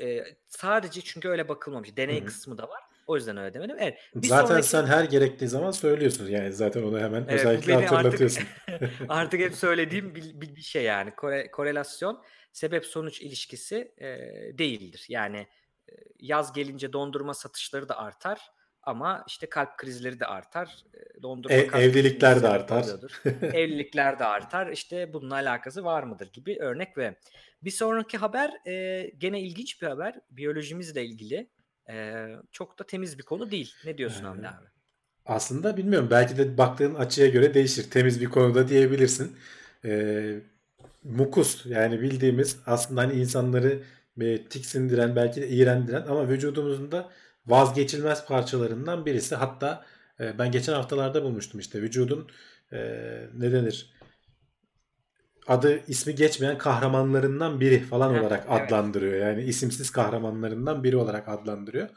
E, sadece çünkü öyle bakılmamış. Deney Hı-hı. kısmı da var. O yüzden öyle demedim. Evet. zaten sonraki... sen her gerektiği zaman söylüyorsun. Yani zaten onu hemen evet, özellikle hatırlatıyorsun. Artık, artık hep söylediğim bir, bir, bir şey yani. Kore, korelasyon sebep sonuç ilişkisi e, değildir. Yani e, yaz gelince dondurma satışları da artar ama işte kalp krizleri de artar. Dondurma e, evlilikler de artar. evlilikler de artar. İşte bununla alakası var mıdır gibi örnek ve bir sonraki haber e, gene ilginç bir haber. Biyolojimizle ilgili. E, çok da temiz bir konu değil. Ne diyorsun Hamdi abi? Aslında bilmiyorum. Belki de baktığın açıya göre değişir. Temiz bir konuda diyebilirsin. Ee, mukus yani bildiğimiz aslında hani insanları e, tiksindiren belki de iğrendiren ama vücudumuzun da vazgeçilmez parçalarından birisi. Hatta e, ben geçen haftalarda bulmuştum işte vücudun e, ne denir adı ismi geçmeyen kahramanlarından biri falan olarak evet. adlandırıyor. Yani isimsiz kahramanlarından biri olarak adlandırıyor.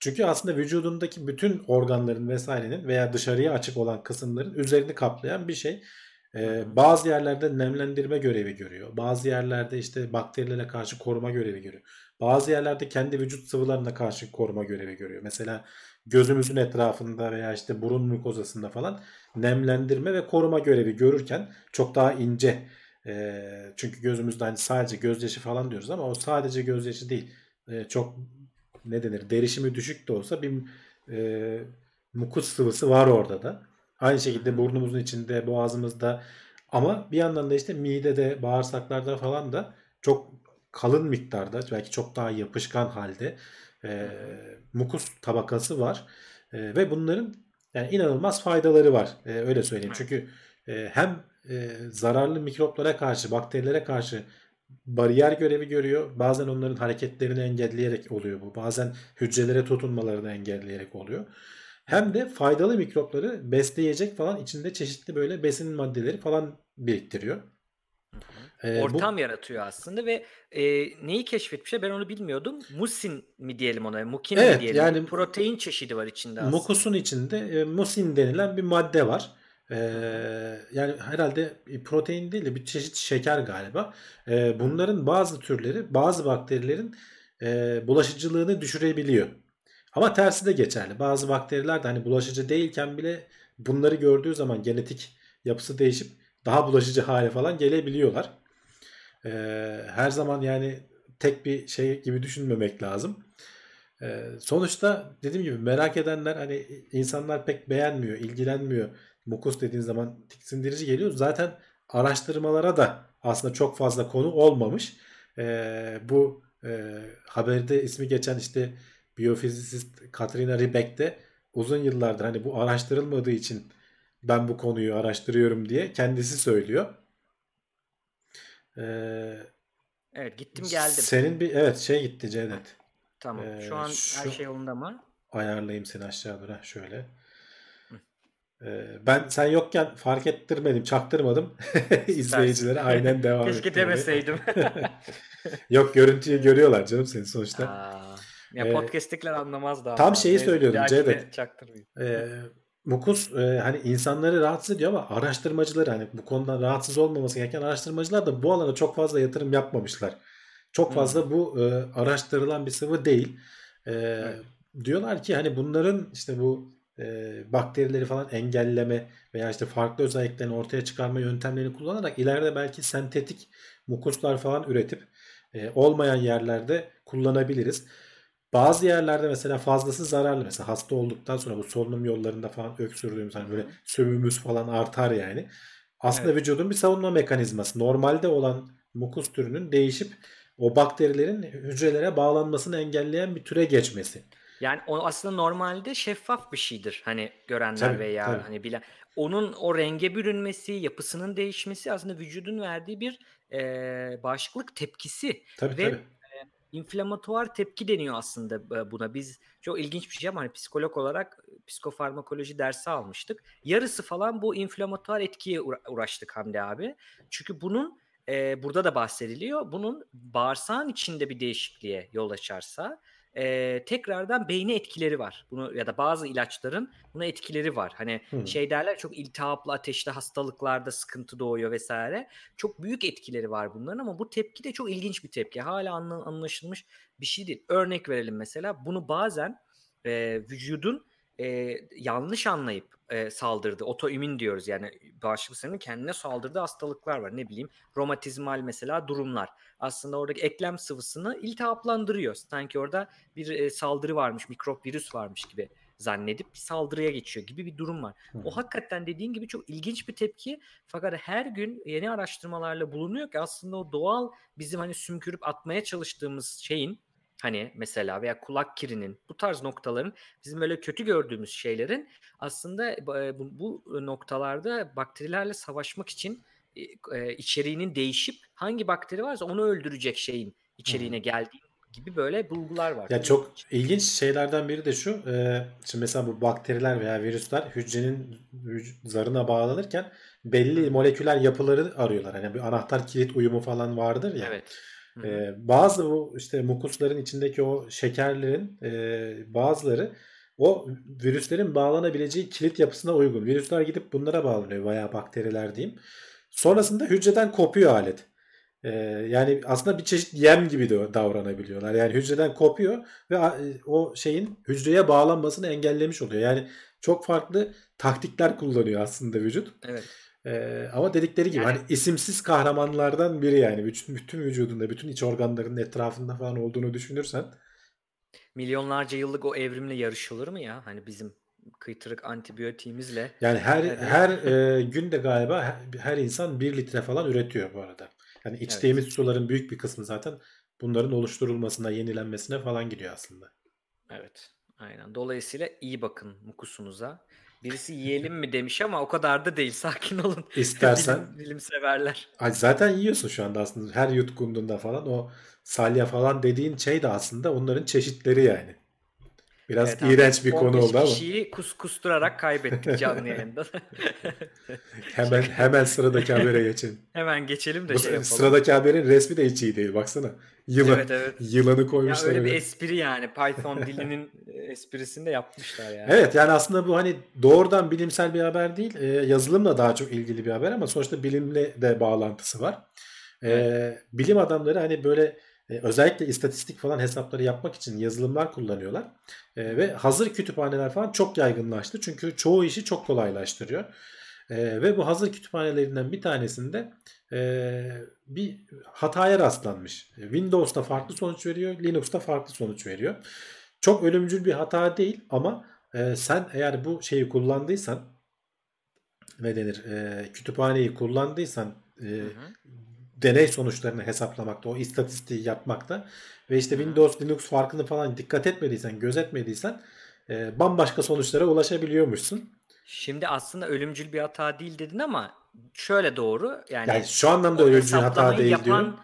Çünkü aslında vücudundaki bütün organların vesairenin veya dışarıya açık olan kısımların üzerini kaplayan bir şey. Ee, bazı yerlerde nemlendirme görevi görüyor. Bazı yerlerde işte bakterilere karşı koruma görevi görüyor. Bazı yerlerde kendi vücut sıvılarına karşı koruma görevi görüyor. Mesela gözümüzün etrafında veya işte burun mukozasında falan nemlendirme ve koruma görevi görürken çok daha ince e, çünkü gözümüzde hani sadece gözyaşı falan diyoruz ama o sadece gözyaşı değil. E, çok ne denir derişimi düşük de olsa bir e, mukus sıvısı var orada da. Aynı şekilde burnumuzun içinde, boğazımızda ama bir yandan da işte midede, bağırsaklarda falan da çok kalın miktarda belki çok daha yapışkan halde e, mukus tabakası var. E, ve bunların yani inanılmaz faydaları var. E, öyle söyleyeyim. Çünkü e, hem e, zararlı mikroplara karşı, bakterilere karşı bariyer görevi görüyor. Bazen onların hareketlerini engelleyerek oluyor bu. Bazen hücrelere tutunmalarını engelleyerek oluyor. Hem de faydalı mikropları besleyecek falan içinde çeşitli böyle besin maddeleri falan biriktiriyor. Ee, Ortam bu, yaratıyor aslında ve e, neyi keşfetmişler ben onu bilmiyordum. Musin mi diyelim ona, mukin evet, mi diyelim. Yani, Protein çeşidi var içinde aslında. Mukusun içinde e, musin denilen bir madde var. Ee, yani herhalde protein değil de bir çeşit şeker galiba. Ee, bunların bazı türleri bazı bakterilerin e, bulaşıcılığını düşürebiliyor. Ama tersi de geçerli. Bazı bakteriler de hani bulaşıcı değilken bile bunları gördüğü zaman genetik yapısı değişip daha bulaşıcı hale falan gelebiliyorlar. Ee, her zaman yani tek bir şey gibi düşünmemek lazım. Ee, sonuçta dediğim gibi merak edenler hani insanlar pek beğenmiyor, ilgilenmiyor. Mukus dediğin zaman tiksindirici geliyor. Zaten araştırmalara da aslında çok fazla konu olmamış. Ee, bu e, haberde ismi geçen işte biyofizisist Katrina Ribeck de uzun yıllardır hani bu araştırılmadığı için ben bu konuyu araştırıyorum diye kendisi söylüyor. Ee, evet gittim geldim. Senin bir evet şey gitti Cevdet. Tamam. Ee, şu an şu, her şey yolunda mı? Ayarlayayım seni aşağı doğru şöyle. Ee, ben sen yokken fark ettirmedim, çaktırmadım. İzleyicilere aynen devam Keşke demeseydim. Yok görüntüyü görüyorlar canım seni sonuçta. Aa, ya ee, podcast'likler anlamaz daha. Tam şeyi söylüyordum Cevdet. Ee, Mukus e, hani insanları rahatsız ediyor ama araştırmacılar hani bu konudan rahatsız olmaması gereken araştırmacılar da bu alana çok fazla yatırım yapmamışlar. Çok hmm. fazla hmm. bu e, araştırılan bir sıvı değil. E, evet. Diyorlar ki hani bunların işte bu e, bakterileri falan engelleme veya işte farklı özelliklerini ortaya çıkarma yöntemlerini kullanarak ileride belki sentetik mukuslar falan üretip e, olmayan yerlerde kullanabiliriz. Bazı yerlerde mesela fazlası zararlı. Mesela hasta olduktan sonra bu solunum yollarında falan öksürdüğümüz hani böyle sövümüz falan artar yani. Aslında evet. vücudun bir savunma mekanizması. Normalde olan mukus türünün değişip o bakterilerin hücrelere bağlanmasını engelleyen bir türe geçmesi. Yani o aslında normalde şeffaf bir şeydir. Hani görenler tabii, veya tabii. hani bilen. Onun o renge bürünmesi, yapısının değişmesi aslında vücudun verdiği bir e, bağışıklık tepkisi. Tabii, Ve tabii inflamatuar tepki deniyor aslında buna. Biz çok ilginç bir şey ama hani psikolog olarak psikofarmakoloji dersi almıştık. Yarısı falan bu inflamatuar etkiye uğraştık Hamdi abi. Çünkü bunun e, burada da bahsediliyor. Bunun bağırsağın içinde bir değişikliğe yol açarsa e, tekrardan beyne etkileri var. Bunu ya da bazı ilaçların buna etkileri var. Hani hmm. şey derler çok iltihaplı ateşli hastalıklarda sıkıntı doğuyor vesaire. Çok büyük etkileri var bunların ama bu tepki de çok ilginç bir tepki. Hala anlaşılmış bir şey değil. Örnek verelim mesela. Bunu bazen e, vücudun e, yanlış anlayıp e, saldırdı. Otoimmün diyoruz yani bağışıklık kendine saldırdığı hastalıklar var. Ne bileyim romatizmal mesela durumlar. Aslında oradaki eklem sıvısını iltihaplandırıyor. Sanki orada bir e, saldırı varmış, mikrop virüs varmış gibi zannedip bir saldırıya geçiyor gibi bir durum var. Hmm. O hakikaten dediğin gibi çok ilginç bir tepki. Fakat her gün yeni araştırmalarla bulunuyor ki aslında o doğal bizim hani sümkürüp atmaya çalıştığımız şeyin Hani mesela veya kulak kirinin bu tarz noktaların bizim böyle kötü gördüğümüz şeylerin aslında bu, bu noktalarda bakterilerle savaşmak için içeriğinin değişip hangi bakteri varsa onu öldürecek şeyin içeriğine geldiği gibi böyle bulgular var. Ya çok ilginç şeylerden biri de şu. E, şimdi mesela bu bakteriler veya virüsler hücrenin zarına bağlanırken belli moleküler yapıları arıyorlar. Hani bir anahtar kilit uyumu falan vardır ya. Evet. Ee, bazı bu işte mukusların içindeki o şekerlerin e, bazıları o virüslerin bağlanabileceği kilit yapısına uygun. Virüsler gidip bunlara bağlanıyor veya bakteriler diyeyim. Sonrasında hücreden kopuyor alet. Ee, yani aslında bir çeşit yem gibi de davranabiliyorlar. Yani hücreden kopuyor ve o şeyin hücreye bağlanmasını engellemiş oluyor. Yani çok farklı taktikler kullanıyor aslında vücut. Evet. Ee, ama dedikleri gibi yani, hani isimsiz kahramanlardan biri yani bütün, bütün vücudunda, bütün iç organlarının etrafında falan olduğunu düşünürsen. Milyonlarca yıllık o evrimle yarışılır mı ya? Hani bizim kıytırık antibiyotiğimizle. Yani her her e, günde galiba her, her insan bir litre falan üretiyor bu arada. Yani içtiğimiz evet. suların büyük bir kısmı zaten bunların oluşturulmasına, yenilenmesine falan gidiyor aslında. Evet. Aynen. Dolayısıyla iyi bakın mukusunuza. Birisi yiyelim mi demiş ama o kadar da değil. Sakin olun. İstersen. Bilim, bilim severler. Zaten yiyorsun şu anda aslında. Her yutkunduğunda falan o salya falan dediğin şey de aslında onların çeşitleri yani. Biraz evet, iğrenç bir konu oldu ama. kişiyi kus kusturarak kaybettik canlı yayında. hemen hemen sıradaki habere geçelim. hemen geçelim de Bu, şey yapalım. Sıradaki haberin resmi de hiç iyi değil. Baksana. Yılan, evet, evet. Yılanı koymuşlar. Ya öyle bir espri yani. Python dilinin esprisini de yapmışlar yani. Evet yani aslında bu hani doğrudan bilimsel bir haber değil. E, yazılımla daha çok ilgili bir haber ama sonuçta bilimle de bağlantısı var. E, bilim adamları hani böyle e, özellikle istatistik falan hesapları yapmak için yazılımlar kullanıyorlar. E, ve hazır kütüphaneler falan çok yaygınlaştı. Çünkü çoğu işi çok kolaylaştırıyor. E, ve bu hazır kütüphanelerinden bir tanesinde e, bir hataya rastlanmış. Windows'ta farklı sonuç veriyor, Linux'ta farklı sonuç veriyor. Çok ölümcül bir hata değil ama e, sen eğer bu şeyi kullandıysan ne denir e, kütüphaneyi kullandıysan e, hı hı deney sonuçlarını hesaplamakta, o istatistiği yapmakta ve işte Windows, Linux farkını falan dikkat etmediysen, gözetmediysen e, bambaşka sonuçlara ulaşabiliyormuşsun. Şimdi aslında ölümcül bir hata değil dedin ama şöyle doğru. Yani, yani şu anlamda ölümcül hata değil yapan, diyorum.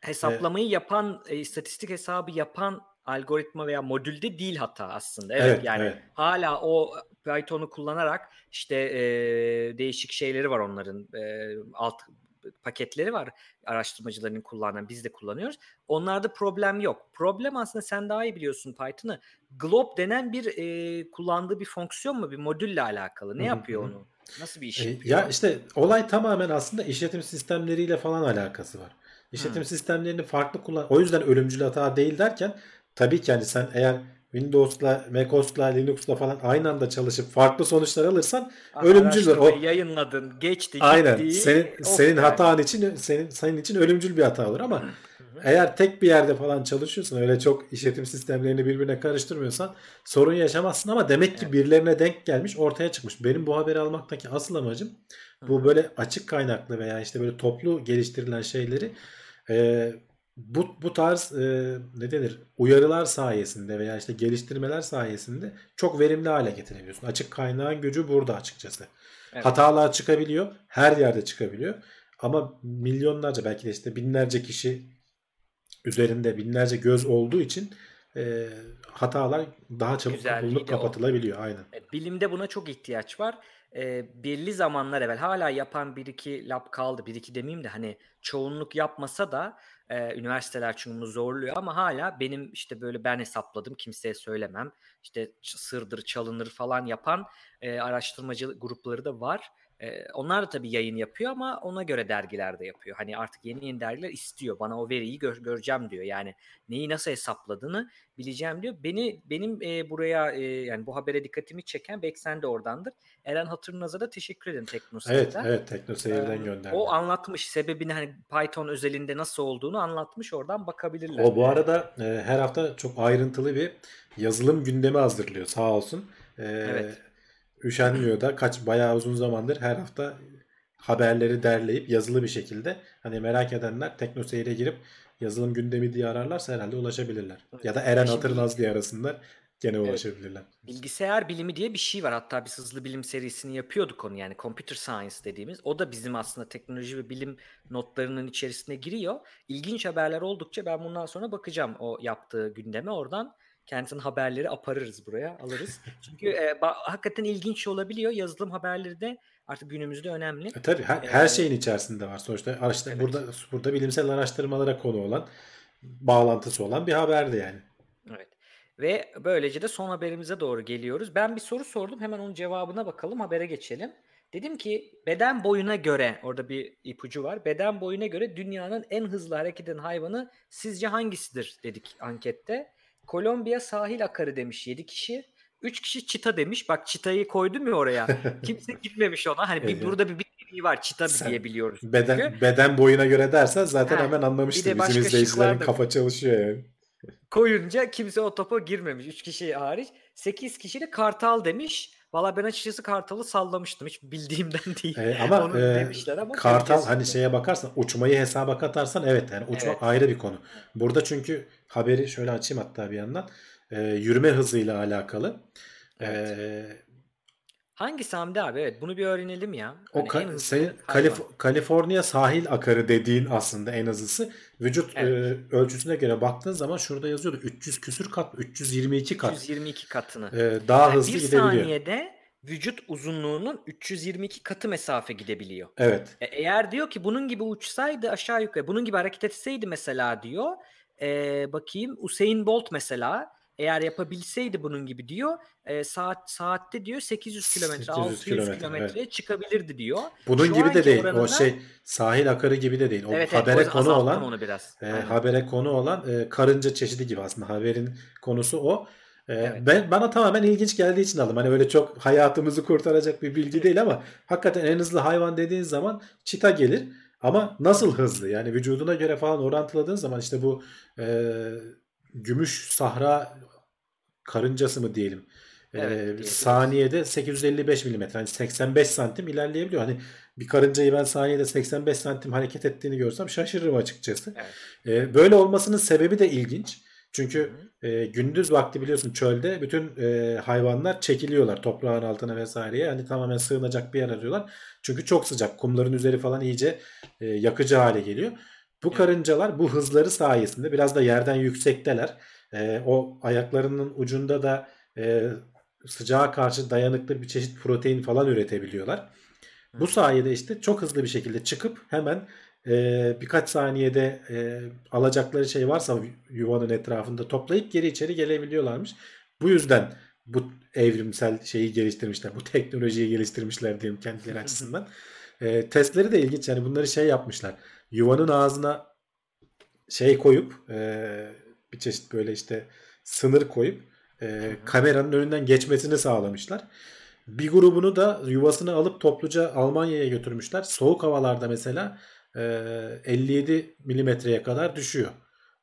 Hesaplamayı ee, yapan, e, istatistik hesabı yapan algoritma veya modülde değil hata aslında. Evet, evet yani evet. hala o Python'u kullanarak işte e, değişik şeyleri var onların e, alt paketleri var araştırmacıların kullandığı biz de kullanıyoruz. Onlarda problem yok. Problem aslında sen daha iyi biliyorsun Python'ı. Glob denen bir e, kullandığı bir fonksiyon mu bir modülle alakalı. Ne yapıyor onu? Nasıl bir iş e, yapıyor? Ya işte olay tamamen aslında işletim sistemleriyle falan alakası var. İşletim hmm. sistemlerini farklı kullan. O yüzden ölümcül hata değil derken tabii ki yani sen eğer Windows'la, macOS'la, Linux'la falan aynı anda çalışıp farklı sonuçlar alırsan Aha, ölümcüldür. O yayınladın, geçti, Aynen. Gitti, senin senin yani. hatan için senin senin için ölümcül bir hata olur ama eğer tek bir yerde falan çalışıyorsan öyle çok işletim sistemlerini birbirine karıştırmıyorsan sorun yaşamazsın ama demek ki birilerine denk gelmiş, ortaya çıkmış. Benim bu haberi almaktaki asıl amacım bu böyle açık kaynaklı veya işte böyle toplu geliştirilen şeyleri e, bu, bu tarz e, ne denir uyarılar sayesinde veya işte geliştirmeler sayesinde çok verimli hale getirebiliyorsun. Açık kaynağın gücü burada açıkçası. Evet. Hatalar çıkabiliyor. Her yerde çıkabiliyor. Ama milyonlarca belki de işte binlerce kişi üzerinde binlerce göz olduğu için e, hatalar daha çabuk Güzelliği bulunup kapatılabiliyor. O. Aynen. E, bilimde buna çok ihtiyaç var. E, belli zamanlar evvel hala yapan bir iki lab kaldı. Bir iki demeyeyim de hani çoğunluk yapmasa da e, üniversiteler çünkü bunu zorluyor ama hala benim işte böyle ben hesapladım kimseye söylemem. İşte sırdır çalınır falan yapan e, araştırmacı grupları da var. E, onlar da tabii yayın yapıyor ama ona göre dergiler de yapıyor. Hani artık yeni yeni dergiler istiyor. Bana o veriyi gör, göreceğim diyor. Yani neyi nasıl hesapladığını bileceğim diyor. Beni benim e, buraya e, yani bu habere dikkatimi çeken belki sen de oradandır. Eren Hatırnaz'a da teşekkür ederim Teknoseyir'den. Evet, evet Teknoseyir'den ee, gönderdi. O anlatmış sebebini hani Python özelinde nasıl olduğunu anlatmış. Oradan bakabilirler. O bu arada e, her hafta çok ayrıntılı bir yazılım gündemi hazırlıyor sağ olsun. E, evet üşenmiyor da kaç bayağı uzun zamandır her hafta haberleri derleyip yazılı bir şekilde hani merak edenler Teknoseyir'e girip yazılım gündemi diye ararlarsa herhalde ulaşabilirler. Evet. Ya da Eren Hatırnaz diye arasınlar gene evet. ulaşabilirler. Bilgisayar bilimi diye bir şey var. Hatta biz hızlı bilim serisini yapıyorduk onu yani computer science dediğimiz. O da bizim aslında teknoloji ve bilim notlarının içerisine giriyor. İlginç haberler oldukça ben bundan sonra bakacağım o yaptığı gündeme oradan kendisinin haberleri aparırız buraya alırız. Çünkü e, hakikaten ilginç olabiliyor. Yazılım haberleri de artık günümüzde önemli. E, tabii her, her şeyin içerisinde var. Sonuçta araştır, evet. burada burada bilimsel araştırmalara konu olan bağlantısı olan bir haberdi yani. Evet. Ve böylece de son haberimize doğru geliyoruz. Ben bir soru sordum. Hemen onun cevabına bakalım. Habere geçelim. Dedim ki beden boyuna göre orada bir ipucu var. Beden boyuna göre dünyanın en hızlı hareket eden hayvanı sizce hangisidir dedik ankette. Kolombiya sahil akarı demiş 7 kişi. 3 kişi çita demiş. Bak çitayı koydum ya oraya. Kimse gitmemiş ona. Hani bir, Evet. burada bir bitkinliği var. Çita Sen diye biliyoruz. Beden çünkü. beden boyuna göre dersen zaten Ha, hemen bir anlamıştır. Bizim izleyicilerin kafa çalışıyor yani. koyunca kimse o topa girmemiş. 3 kişi hariç. 8 kişi de kartal demiş. Valla ben açıkçası kartalı sallamıştım. Hiç bildiğimden değil. Ee, ama Onu e, demişler ama kartal hani şeye bakarsan uçmayı hesaba katarsan evet yani uçma Evet. ayrı bir konu. Burada çünkü haberi şöyle açayım hatta bir yandan. Ee, yürüme hızıyla alakalı. Evet. Ee, Hangisi Hamdi abi? Evet bunu bir öğrenelim ya. o Hani ka- en hızlı senin hayvan. Kalif- Kaliforniya sahil akarı dediğin aslında en hızlısı. Vücut Evet. e, ölçüsüne göre baktığın zaman şurada yazıyordu 300 küsür kat, 322 kat. 322 katını. Ee, daha Yani hızlı bir gidebiliyor. saniyede vücut uzunluğunun 322 katı mesafe gidebiliyor. Evet. E, eğer diyor ki bunun gibi uçsaydı aşağı yukarı bunun gibi hareket etseydi mesela diyor. e, bakayım Usain Bolt mesela eğer yapabilseydi bunun gibi diyor. e, saat saatte diyor 800 kilometre 800 600 kilometre, kilometreye çıkabilirdi diyor. Bunun Şu gibi de değil. O oranında- şey sahil akarı gibi de değil. O Evet, evet, habere o- konu olan onu biraz. e, Aynen. habere konu olan e, karınca çeşidi gibi aslında haberin konusu o. E, Evet. Ben bana tamamen ilginç geldiği için aldım. Hani öyle çok hayatımızı kurtaracak bir bilgi değil ama hakikaten en hızlı hayvan dediğin zaman çita gelir. Ama nasıl hızlı? Yani vücuduna göre falan orantıladığın zaman işte bu e, gümüş sahra karıncası mı diyelim? E, Evet, diyebiliriz. saniyede 855 milimetre. Yani 85 santim ilerleyebiliyor. Hani bir karıncayı ben saniyede 85 santim hareket ettiğini görsem şaşırırım açıkçası. Evet. E, böyle olmasının sebebi de ilginç. Çünkü e, gündüz vakti biliyorsun çölde bütün e, hayvanlar çekiliyorlar toprağın altına vesaireye. Hani tamamen sığınacak bir yer arıyorlar. Çünkü çok sıcak. Kumların üzeri falan iyice e, yakıcı hale geliyor. Bu Evet. karıncalar bu hızları sayesinde biraz da yerden yüksekteler. E, o ayaklarının ucunda da e, sıcağa karşı dayanıklı bir çeşit protein falan üretebiliyorlar. Bu sayede işte çok hızlı bir şekilde çıkıp hemen e, birkaç saniyede e, alacakları şey varsa yuvanın etrafında toplayıp geri içeri gelebiliyorlarmış. Bu yüzden bu evrimsel şeyi geliştirmişler. Bu teknolojiyi geliştirmişler diyeyim kendileri açısından. E, testleri de ilginç. Yani bunları şey yapmışlar. Yuvanın ağzına şey koyup e, bir çeşit böyle işte sınır koyup e, kameranın önünden geçmesini sağlamışlar. Bir grubunu da yuvasını alıp topluca Almanya'ya götürmüşler. Soğuk havalarda mesela e, 57 milimetreye kadar düşüyor.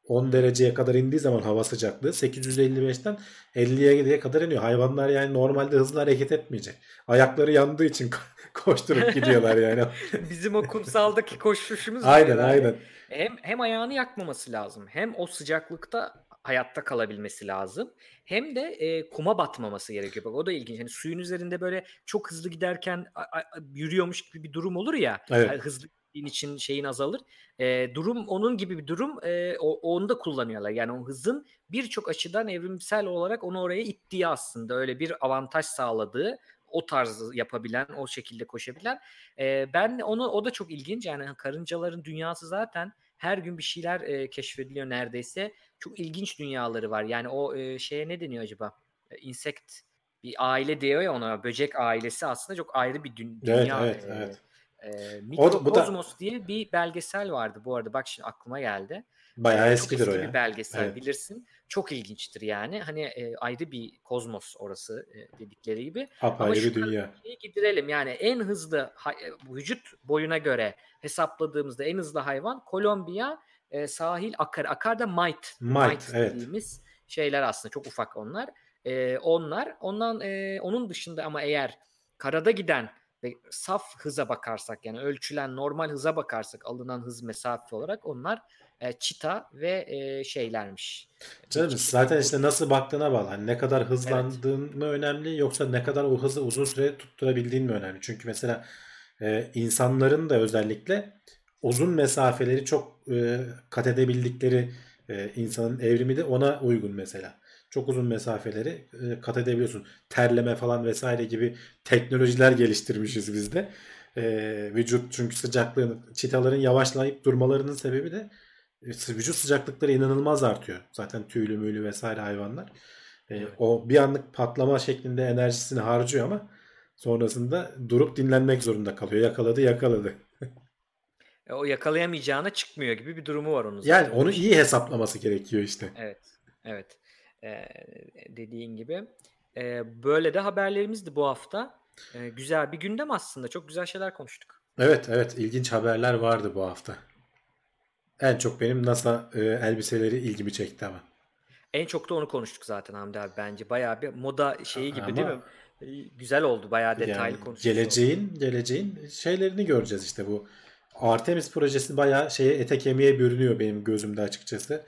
10 dereceye kadar indiği zaman hava sıcaklığı 855'ten 50'ye kadar iniyor. Hayvanlar yani normalde hızlı hareket etmeyecek. Ayakları yandığı için koşturup gidiyorlar yani. Bizim o kumsaldaki koşuşumuz aynen yani. aynen. Hem hem ayağını yakmaması lazım. Hem o sıcaklıkta hayatta kalabilmesi lazım. Hem de e, kuma batmaması gerekiyor. Bak o da ilginç. Hani suyun üzerinde böyle çok hızlı giderken a- a- yürüyormuş gibi bir durum olur ya. Evet. Yani hızlı gittiğin için şeyin azalır. E, durum onun gibi bir durum. E, o, onu da kullanıyorlar. Yani o hızın birçok açıdan evrimsel olarak onu oraya ittiği aslında. Öyle bir avantaj sağladığı o tarzı yapabilen, o şekilde koşabilen. E, ben onu o da çok ilginç. Yani karıncaların dünyası zaten her gün bir şeyler e, keşfediliyor neredeyse. Çok ilginç dünyaları var. Yani o e, şeye ne deniyor acaba? E, insekt bir aile diyor ya ona. Böcek ailesi aslında çok ayrı bir Evet dünya. evet e, evet. e, O da- Mikrokozmos diye bir belgesel vardı bu arada. Bak şimdi aklıma geldi. Bayağı Ee, eskidir çok o eski ya. bir belgesel Evet. bilirsin. Çok ilginçtir yani. Hani e, ayrı bir kozmos orası e, dedikleri gibi. Apayrı Ama bir şu dünya. gidirelim. Yani en hızlı e, vücut boyuna göre hesapladığımızda en hızlı hayvan Kolombiya e, sahil akar. Akar da mite. Mite, evet. dediğimiz şeyler aslında çok ufak onlar. E, onlar ondan e, onun dışında ama eğer karada giden ve saf hıza bakarsak yani ölçülen normal hıza bakarsak alınan hız mesafe olarak onlar e, çita ve e, şeylermiş. Canım çeşit zaten işte nasıl baktığına bağlı. Hani ne kadar hızlandığın mı önemli yoksa ne kadar o hızı uzun süre tutturabildiğin mi önemli? Çünkü mesela e, insanların da özellikle uzun mesafeleri çok e, kat edebildikleri e, insanın evrimi de ona uygun mesela. Çok uzun mesafeleri e, kat edebiliyorsun. Terleme falan vesaire gibi teknolojiler geliştirmişiz biz de. E, vücut çünkü sıcaklığını, çitaların yavaşlayıp durmalarının sebebi de vücut sıcaklıkları inanılmaz artıyor. Zaten tüylü müylü vesaire hayvanlar. E, o bir anlık patlama şeklinde enerjisini harcıyor ama sonrasında durup dinlenmek zorunda kalıyor. Yakaladı yakaladı. E, o yakalayamayacağına çıkmıyor gibi bir durumu var onun zaten. Yani onu iyi hesaplaması gerekiyor işte. Evet. Evet. Ee, dediğin gibi. Ee, böyle de haberlerimizdi bu hafta. Ee, güzel bir gündem aslında. Çok güzel şeyler konuştuk. Evet evet ilginç haberler vardı bu hafta. En çok benim NASA e, elbiseleri ilgimi çekti ama. En çok da onu konuştuk zaten Hamdi abi bence. Bayağı bir moda şeyi gibi ama, değil mi? Güzel oldu. Bayağı detaylı yani konuştuk. Geleceğin, oldu. geleceğin şeylerini göreceğiz işte bu. Artemis projesi bayağı şeye ete kemiğe bürünüyor benim gözümde açıkçası.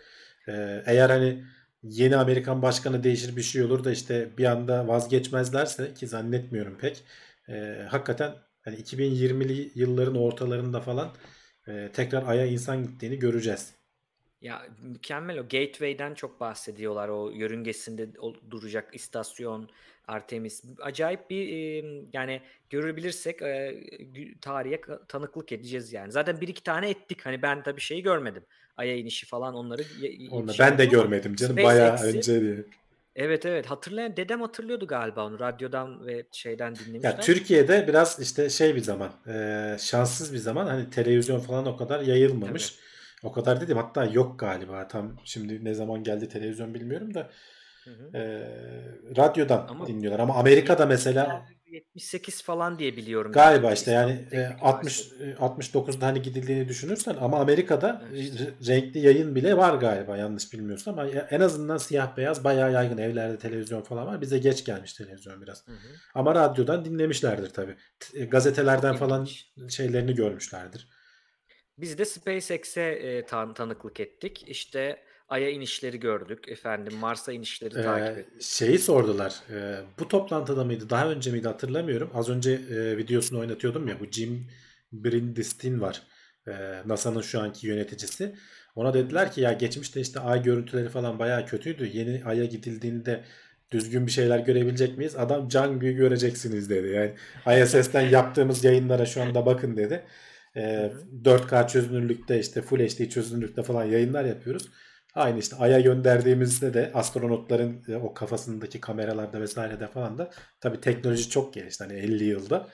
Ee, eğer hani yeni Amerikan başkanı değişir bir şey olur da işte bir anda vazgeçmezlerse ki zannetmiyorum pek. E, hakikaten hani 2020'li yılların ortalarında falan e, tekrar Ay'a insan gittiğini göreceğiz. Ya mükemmel o Gateway'den çok bahsediyorlar. O yörüngesinde duracak istasyon Artemis. Acayip bir yani görebilirsek tarihe tanıklık edeceğiz yani. Zaten bir iki tane ettik. Hani ben tabii şeyi görmedim. Ay'a inişi falan onları. Onu ben de görmedim canım. Bayağı önce diye. Evet evet hatırlayan dedem hatırlıyordu galiba onu radyodan ve şeyden dinlemişler. Ya Türkiye'de biraz işte şey bir zaman e, şanssız bir zaman hani televizyon falan o kadar yayılmamış. Tabii. O kadar dedim hatta yok galiba tam şimdi ne zaman geldi televizyon bilmiyorum da hı hı. E, radyodan ama dinliyorlar ama Amerika'da mesela 78 falan diye biliyorum. Galiba yani. işte yani e, 60 69'da hani gidildiğini düşünürsen ama Amerika'da evet. renkli yayın bile var galiba yanlış bilmiyorsam ama en azından siyah beyaz bayağı yaygın evlerde televizyon falan var. Bize geç gelmiş televizyon biraz. Hı hı. Ama radyodan dinlemişlerdir tabi. E, gazetelerden falan şeylerini görmüşlerdir. Biz de SpaceX'e e, tan- tanıklık ettik. İşte Ay'a inişleri gördük. Efendim Mars'a inişleri ee, takip ettik. Şeyi sordular. E, bu toplantıda mıydı? Daha önce miydi hatırlamıyorum. Az önce e, videosunu oynatıyordum ya. Bu Jim Brindistin var. E, NASA'nın şu anki yöneticisi. Ona dediler ki ya geçmişte işte ay görüntüleri falan bayağı kötüydü. Yeni Ay'a gidildiğinde düzgün bir şeyler görebilecek miyiz? Adam can gibi göreceksiniz dedi. Yani ISS'ten yaptığımız yayınlara şu anda bakın dedi. E, 4K çözünürlükte işte Full HD çözünürlükte falan yayınlar yapıyoruz. Aynı işte Ay'a gönderdiğimizde de astronotların e, o kafasındaki kameralarda vesairede falan da tabi teknoloji çok gelişti. Hani 50 yılda.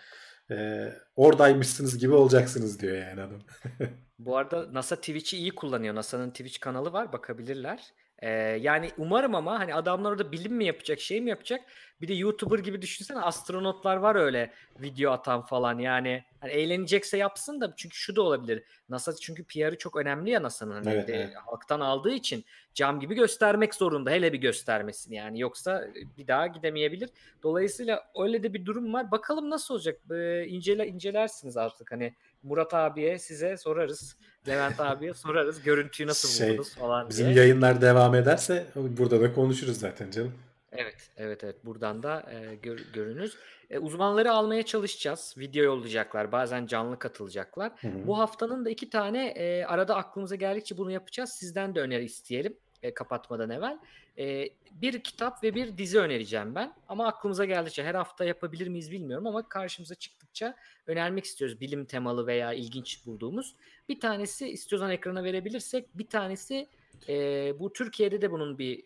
Ee, oradaymışsınız gibi olacaksınız diyor yani adam. Bu arada NASA Twitch'i iyi kullanıyor. NASA'nın Twitch kanalı var bakabilirler. Ee, yani umarım ama hani adamlar orada bilim mi yapacak şey mi yapacak? Bir de YouTuber gibi düşünsene astronotlar var öyle video atan falan yani. Hani eğlenecekse yapsın da çünkü şu da olabilir. NASA çünkü PR'ı çok önemli ya NASA'nın. Hani evet, evet. Halktan aldığı için cam gibi göstermek zorunda. Hele bir göstermesin yani. Yoksa bir daha gidemeyebilir. Dolayısıyla öyle de bir durum var. Bakalım nasıl olacak? Ee, incele, incelersiniz artık. Hani Murat abiye size sorarız. Levent abiye sorarız. Görüntüyü nasıl şey, buldunuz falan Bizim diye. yayınlar devam ederse burada da konuşuruz zaten canım. Evet, evet, evet. Buradan da e, gör, görünür. E, uzmanları almaya çalışacağız. Video yollayacaklar. Bazen canlı katılacaklar. Hı hı. Bu haftanın da iki tane e, arada aklımıza geldikçe bunu yapacağız. Sizden de öneri isteyelim e, kapatmadan evvel. E, bir kitap ve bir dizi önereceğim ben. Ama aklımıza geldikçe her hafta yapabilir miyiz bilmiyorum ama karşımıza çıktıkça önermek istiyoruz. Bilim temalı veya ilginç bulduğumuz. Bir tanesi istiyorsan ekrana verebilirsek bir tanesi e, bu Türkiye'de de bunun bir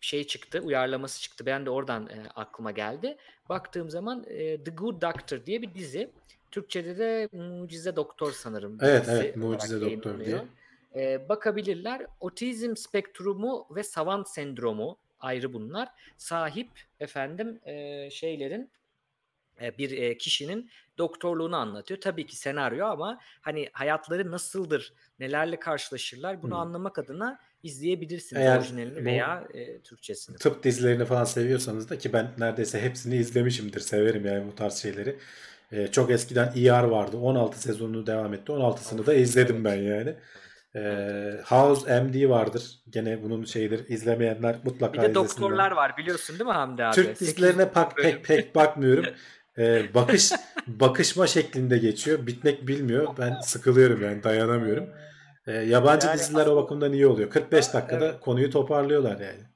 şey çıktı, uyarlaması çıktı. Ben de oradan e, aklıma geldi. Baktığım zaman e, The Good Doctor diye bir dizi. Türkçe'de de Mucize Doktor sanırım. Evet evet Mucize Doktor diye. E, bakabilirler. Otizm spektrumu ve savant sendromu ayrı bunlar. Sahip efendim e, şeylerin bir kişinin doktorluğunu anlatıyor. Tabii ki senaryo ama hani hayatları nasıldır, nelerle karşılaşırlar bunu hmm. anlamak adına izleyebilirsiniz Eğer orijinalini veya e, Türkçesini. Tıp dizilerini falan seviyorsanız da ki ben neredeyse hepsini izlemişimdir. Severim yani bu tarz şeyleri. E, çok eskiden ER vardı. 16 sezonunu devam etti. 16'sını da izledim ben yani. E, House MD vardır. Gene bunun şeyidir. İzlemeyenler mutlaka izlesinler. Bir de doktorlar var biliyorsun değil mi Hamdi abi? Türk dizilerine pek pek, pek bakmıyorum. e, bakış bakışma şeklinde geçiyor. Bitmek bilmiyor. Ben sıkılıyorum yani dayanamıyorum. E, yabancı yani diziler o bakımdan iyi oluyor. 45 dakikada evet. konuyu toparlıyorlar yani.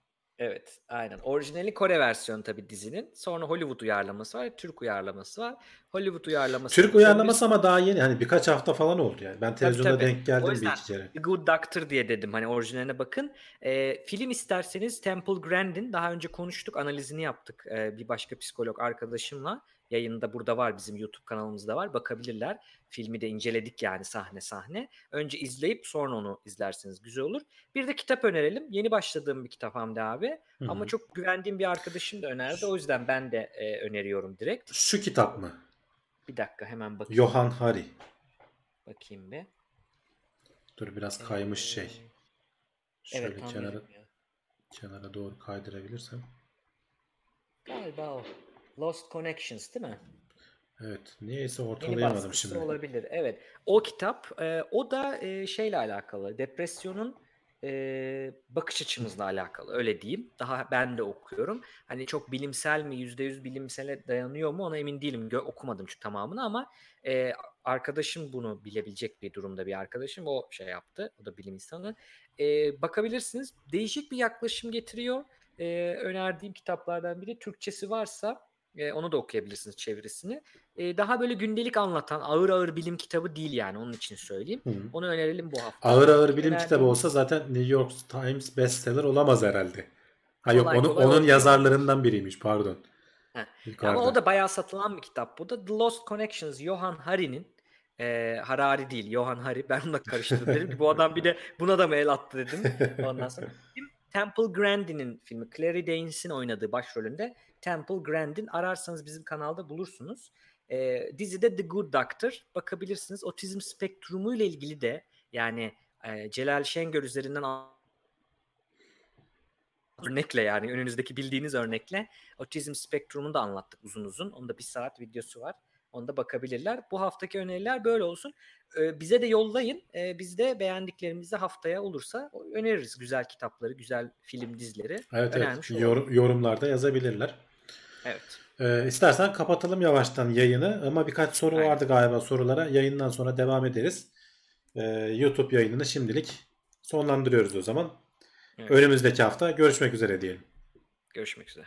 Evet, aynen. Orijinali Kore versiyonu tabii dizinin. Sonra Hollywood uyarlaması var, Türk uyarlaması var. Hollywood uyarlaması. Türk uyarlaması ama daha yeni. Hani birkaç hafta falan oldu yani. Ben televizyonda tabii. denk geldim O bir iki kere. Good Doctor diye dedim. Hani orijinaline bakın. Ee, film isterseniz Temple Grandin daha önce konuştuk, analizini yaptık ee, bir başka psikolog arkadaşımla. Yayında burada var bizim YouTube kanalımızda var. Bakabilirler. Filmi de inceledik yani sahne sahne. Önce izleyip sonra onu izlerseniz güzel olur. Bir de kitap önerelim. Yeni başladığım bir kitap Hamdi abi. Hı hı. Ama çok güvendiğim bir arkadaşım da önerdi. O yüzden ben de e, öneriyorum direkt. Şu kitap mı? Bir dakika hemen bakayım. Johan Hari. Bakayım bir. Dur biraz kaymış şey. Ee, Şöyle evet kenara kenara doğru kaydırabilirsem. Galiba o. Lost Connections değil mi? Evet. Niyeyse Yeni ortalayamadım baskısı şimdi. olabilir. Evet. O kitap e, o da e, şeyle alakalı. Depresyonun e, bakış açımızla alakalı. Öyle diyeyim. Daha ben de okuyorum. Hani çok bilimsel mi? %100 bilimsele dayanıyor mu? Ona emin değilim. Gö- okumadım çünkü tamamını ama e, arkadaşım bunu bilebilecek bir durumda bir arkadaşım. O şey yaptı. O da bilim insanı. E, bakabilirsiniz. Değişik bir yaklaşım getiriyor. E, önerdiğim kitaplardan biri. Türkçesi varsa e, onu da okuyabilirsiniz çevirisini. E, daha böyle gündelik anlatan ağır ağır bilim kitabı değil yani onun için söyleyeyim. Hı. Onu önerelim bu hafta. Ağır ağır bilim Önerdiğim- kitabı olsa zaten New York Times bestseller olamaz herhalde. Ha yok Kolay onu, kolay onun yazarlarından biriymiş pardon. Yukarıda. Ama o da bayağı satılan bir kitap. Bu da The Lost Connections Johan Hari'nin e, Harari değil Johan Hari. Ben onunla karıştırdım. Dedim ki bu adam bir de buna da mı el attı dedim. Ondan sonra Temple Grandin'in filmi. Clary Danes'in oynadığı başrolünde Temple Grandin ararsanız bizim kanalda bulursunuz. E, dizide The Good Doctor bakabilirsiniz. Otizm spektrumu ile ilgili de yani e, Celal Şengör üzerinden örnekle yani önünüzdeki bildiğiniz örnekle otizm spektrumunu da anlattık uzun uzun. Onda bir saat videosu var. Onda bakabilirler. Bu haftaki öneriler böyle olsun. Ee, bize de yollayın. Ee, biz de beğendiklerimizi haftaya olursa öneririz. Güzel kitapları, güzel film dizileri Evet evet. Yor- yorumlarda yazabilirler. Evet. Ee, istersen kapatalım yavaştan yayını ama birkaç soru Aynen. vardı galiba sorulara. Yayından sonra devam ederiz. Ee, YouTube yayınını şimdilik sonlandırıyoruz o zaman. Evet. Önümüzdeki hafta görüşmek üzere diyelim. Görüşmek üzere.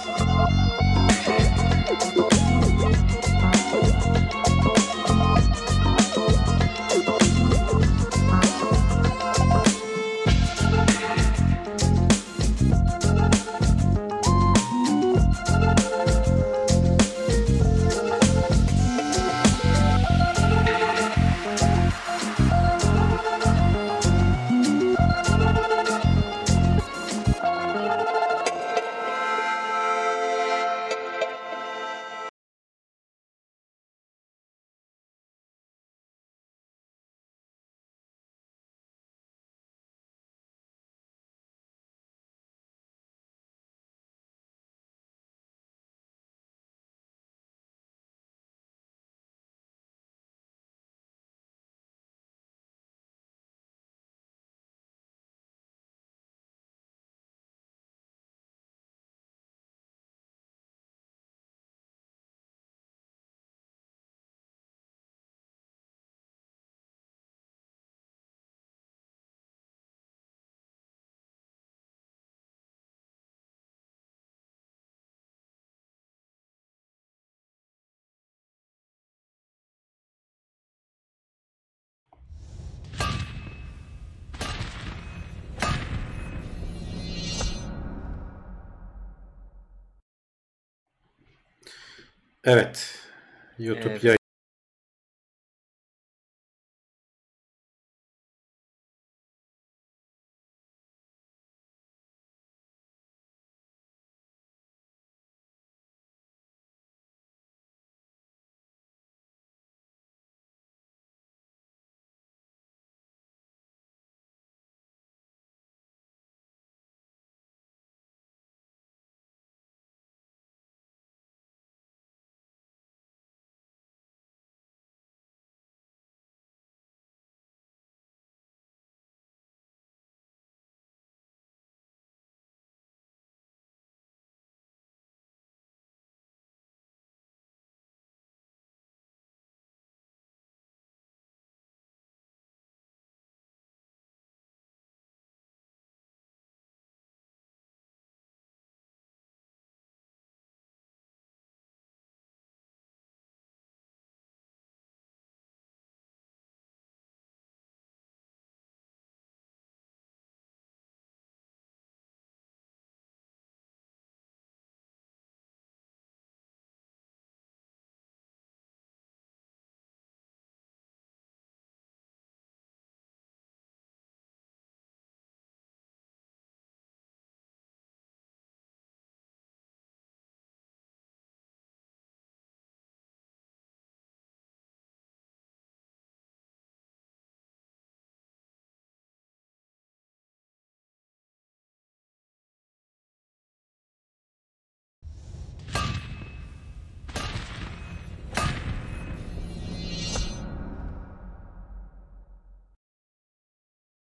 Evet. YouTube Evet. yayını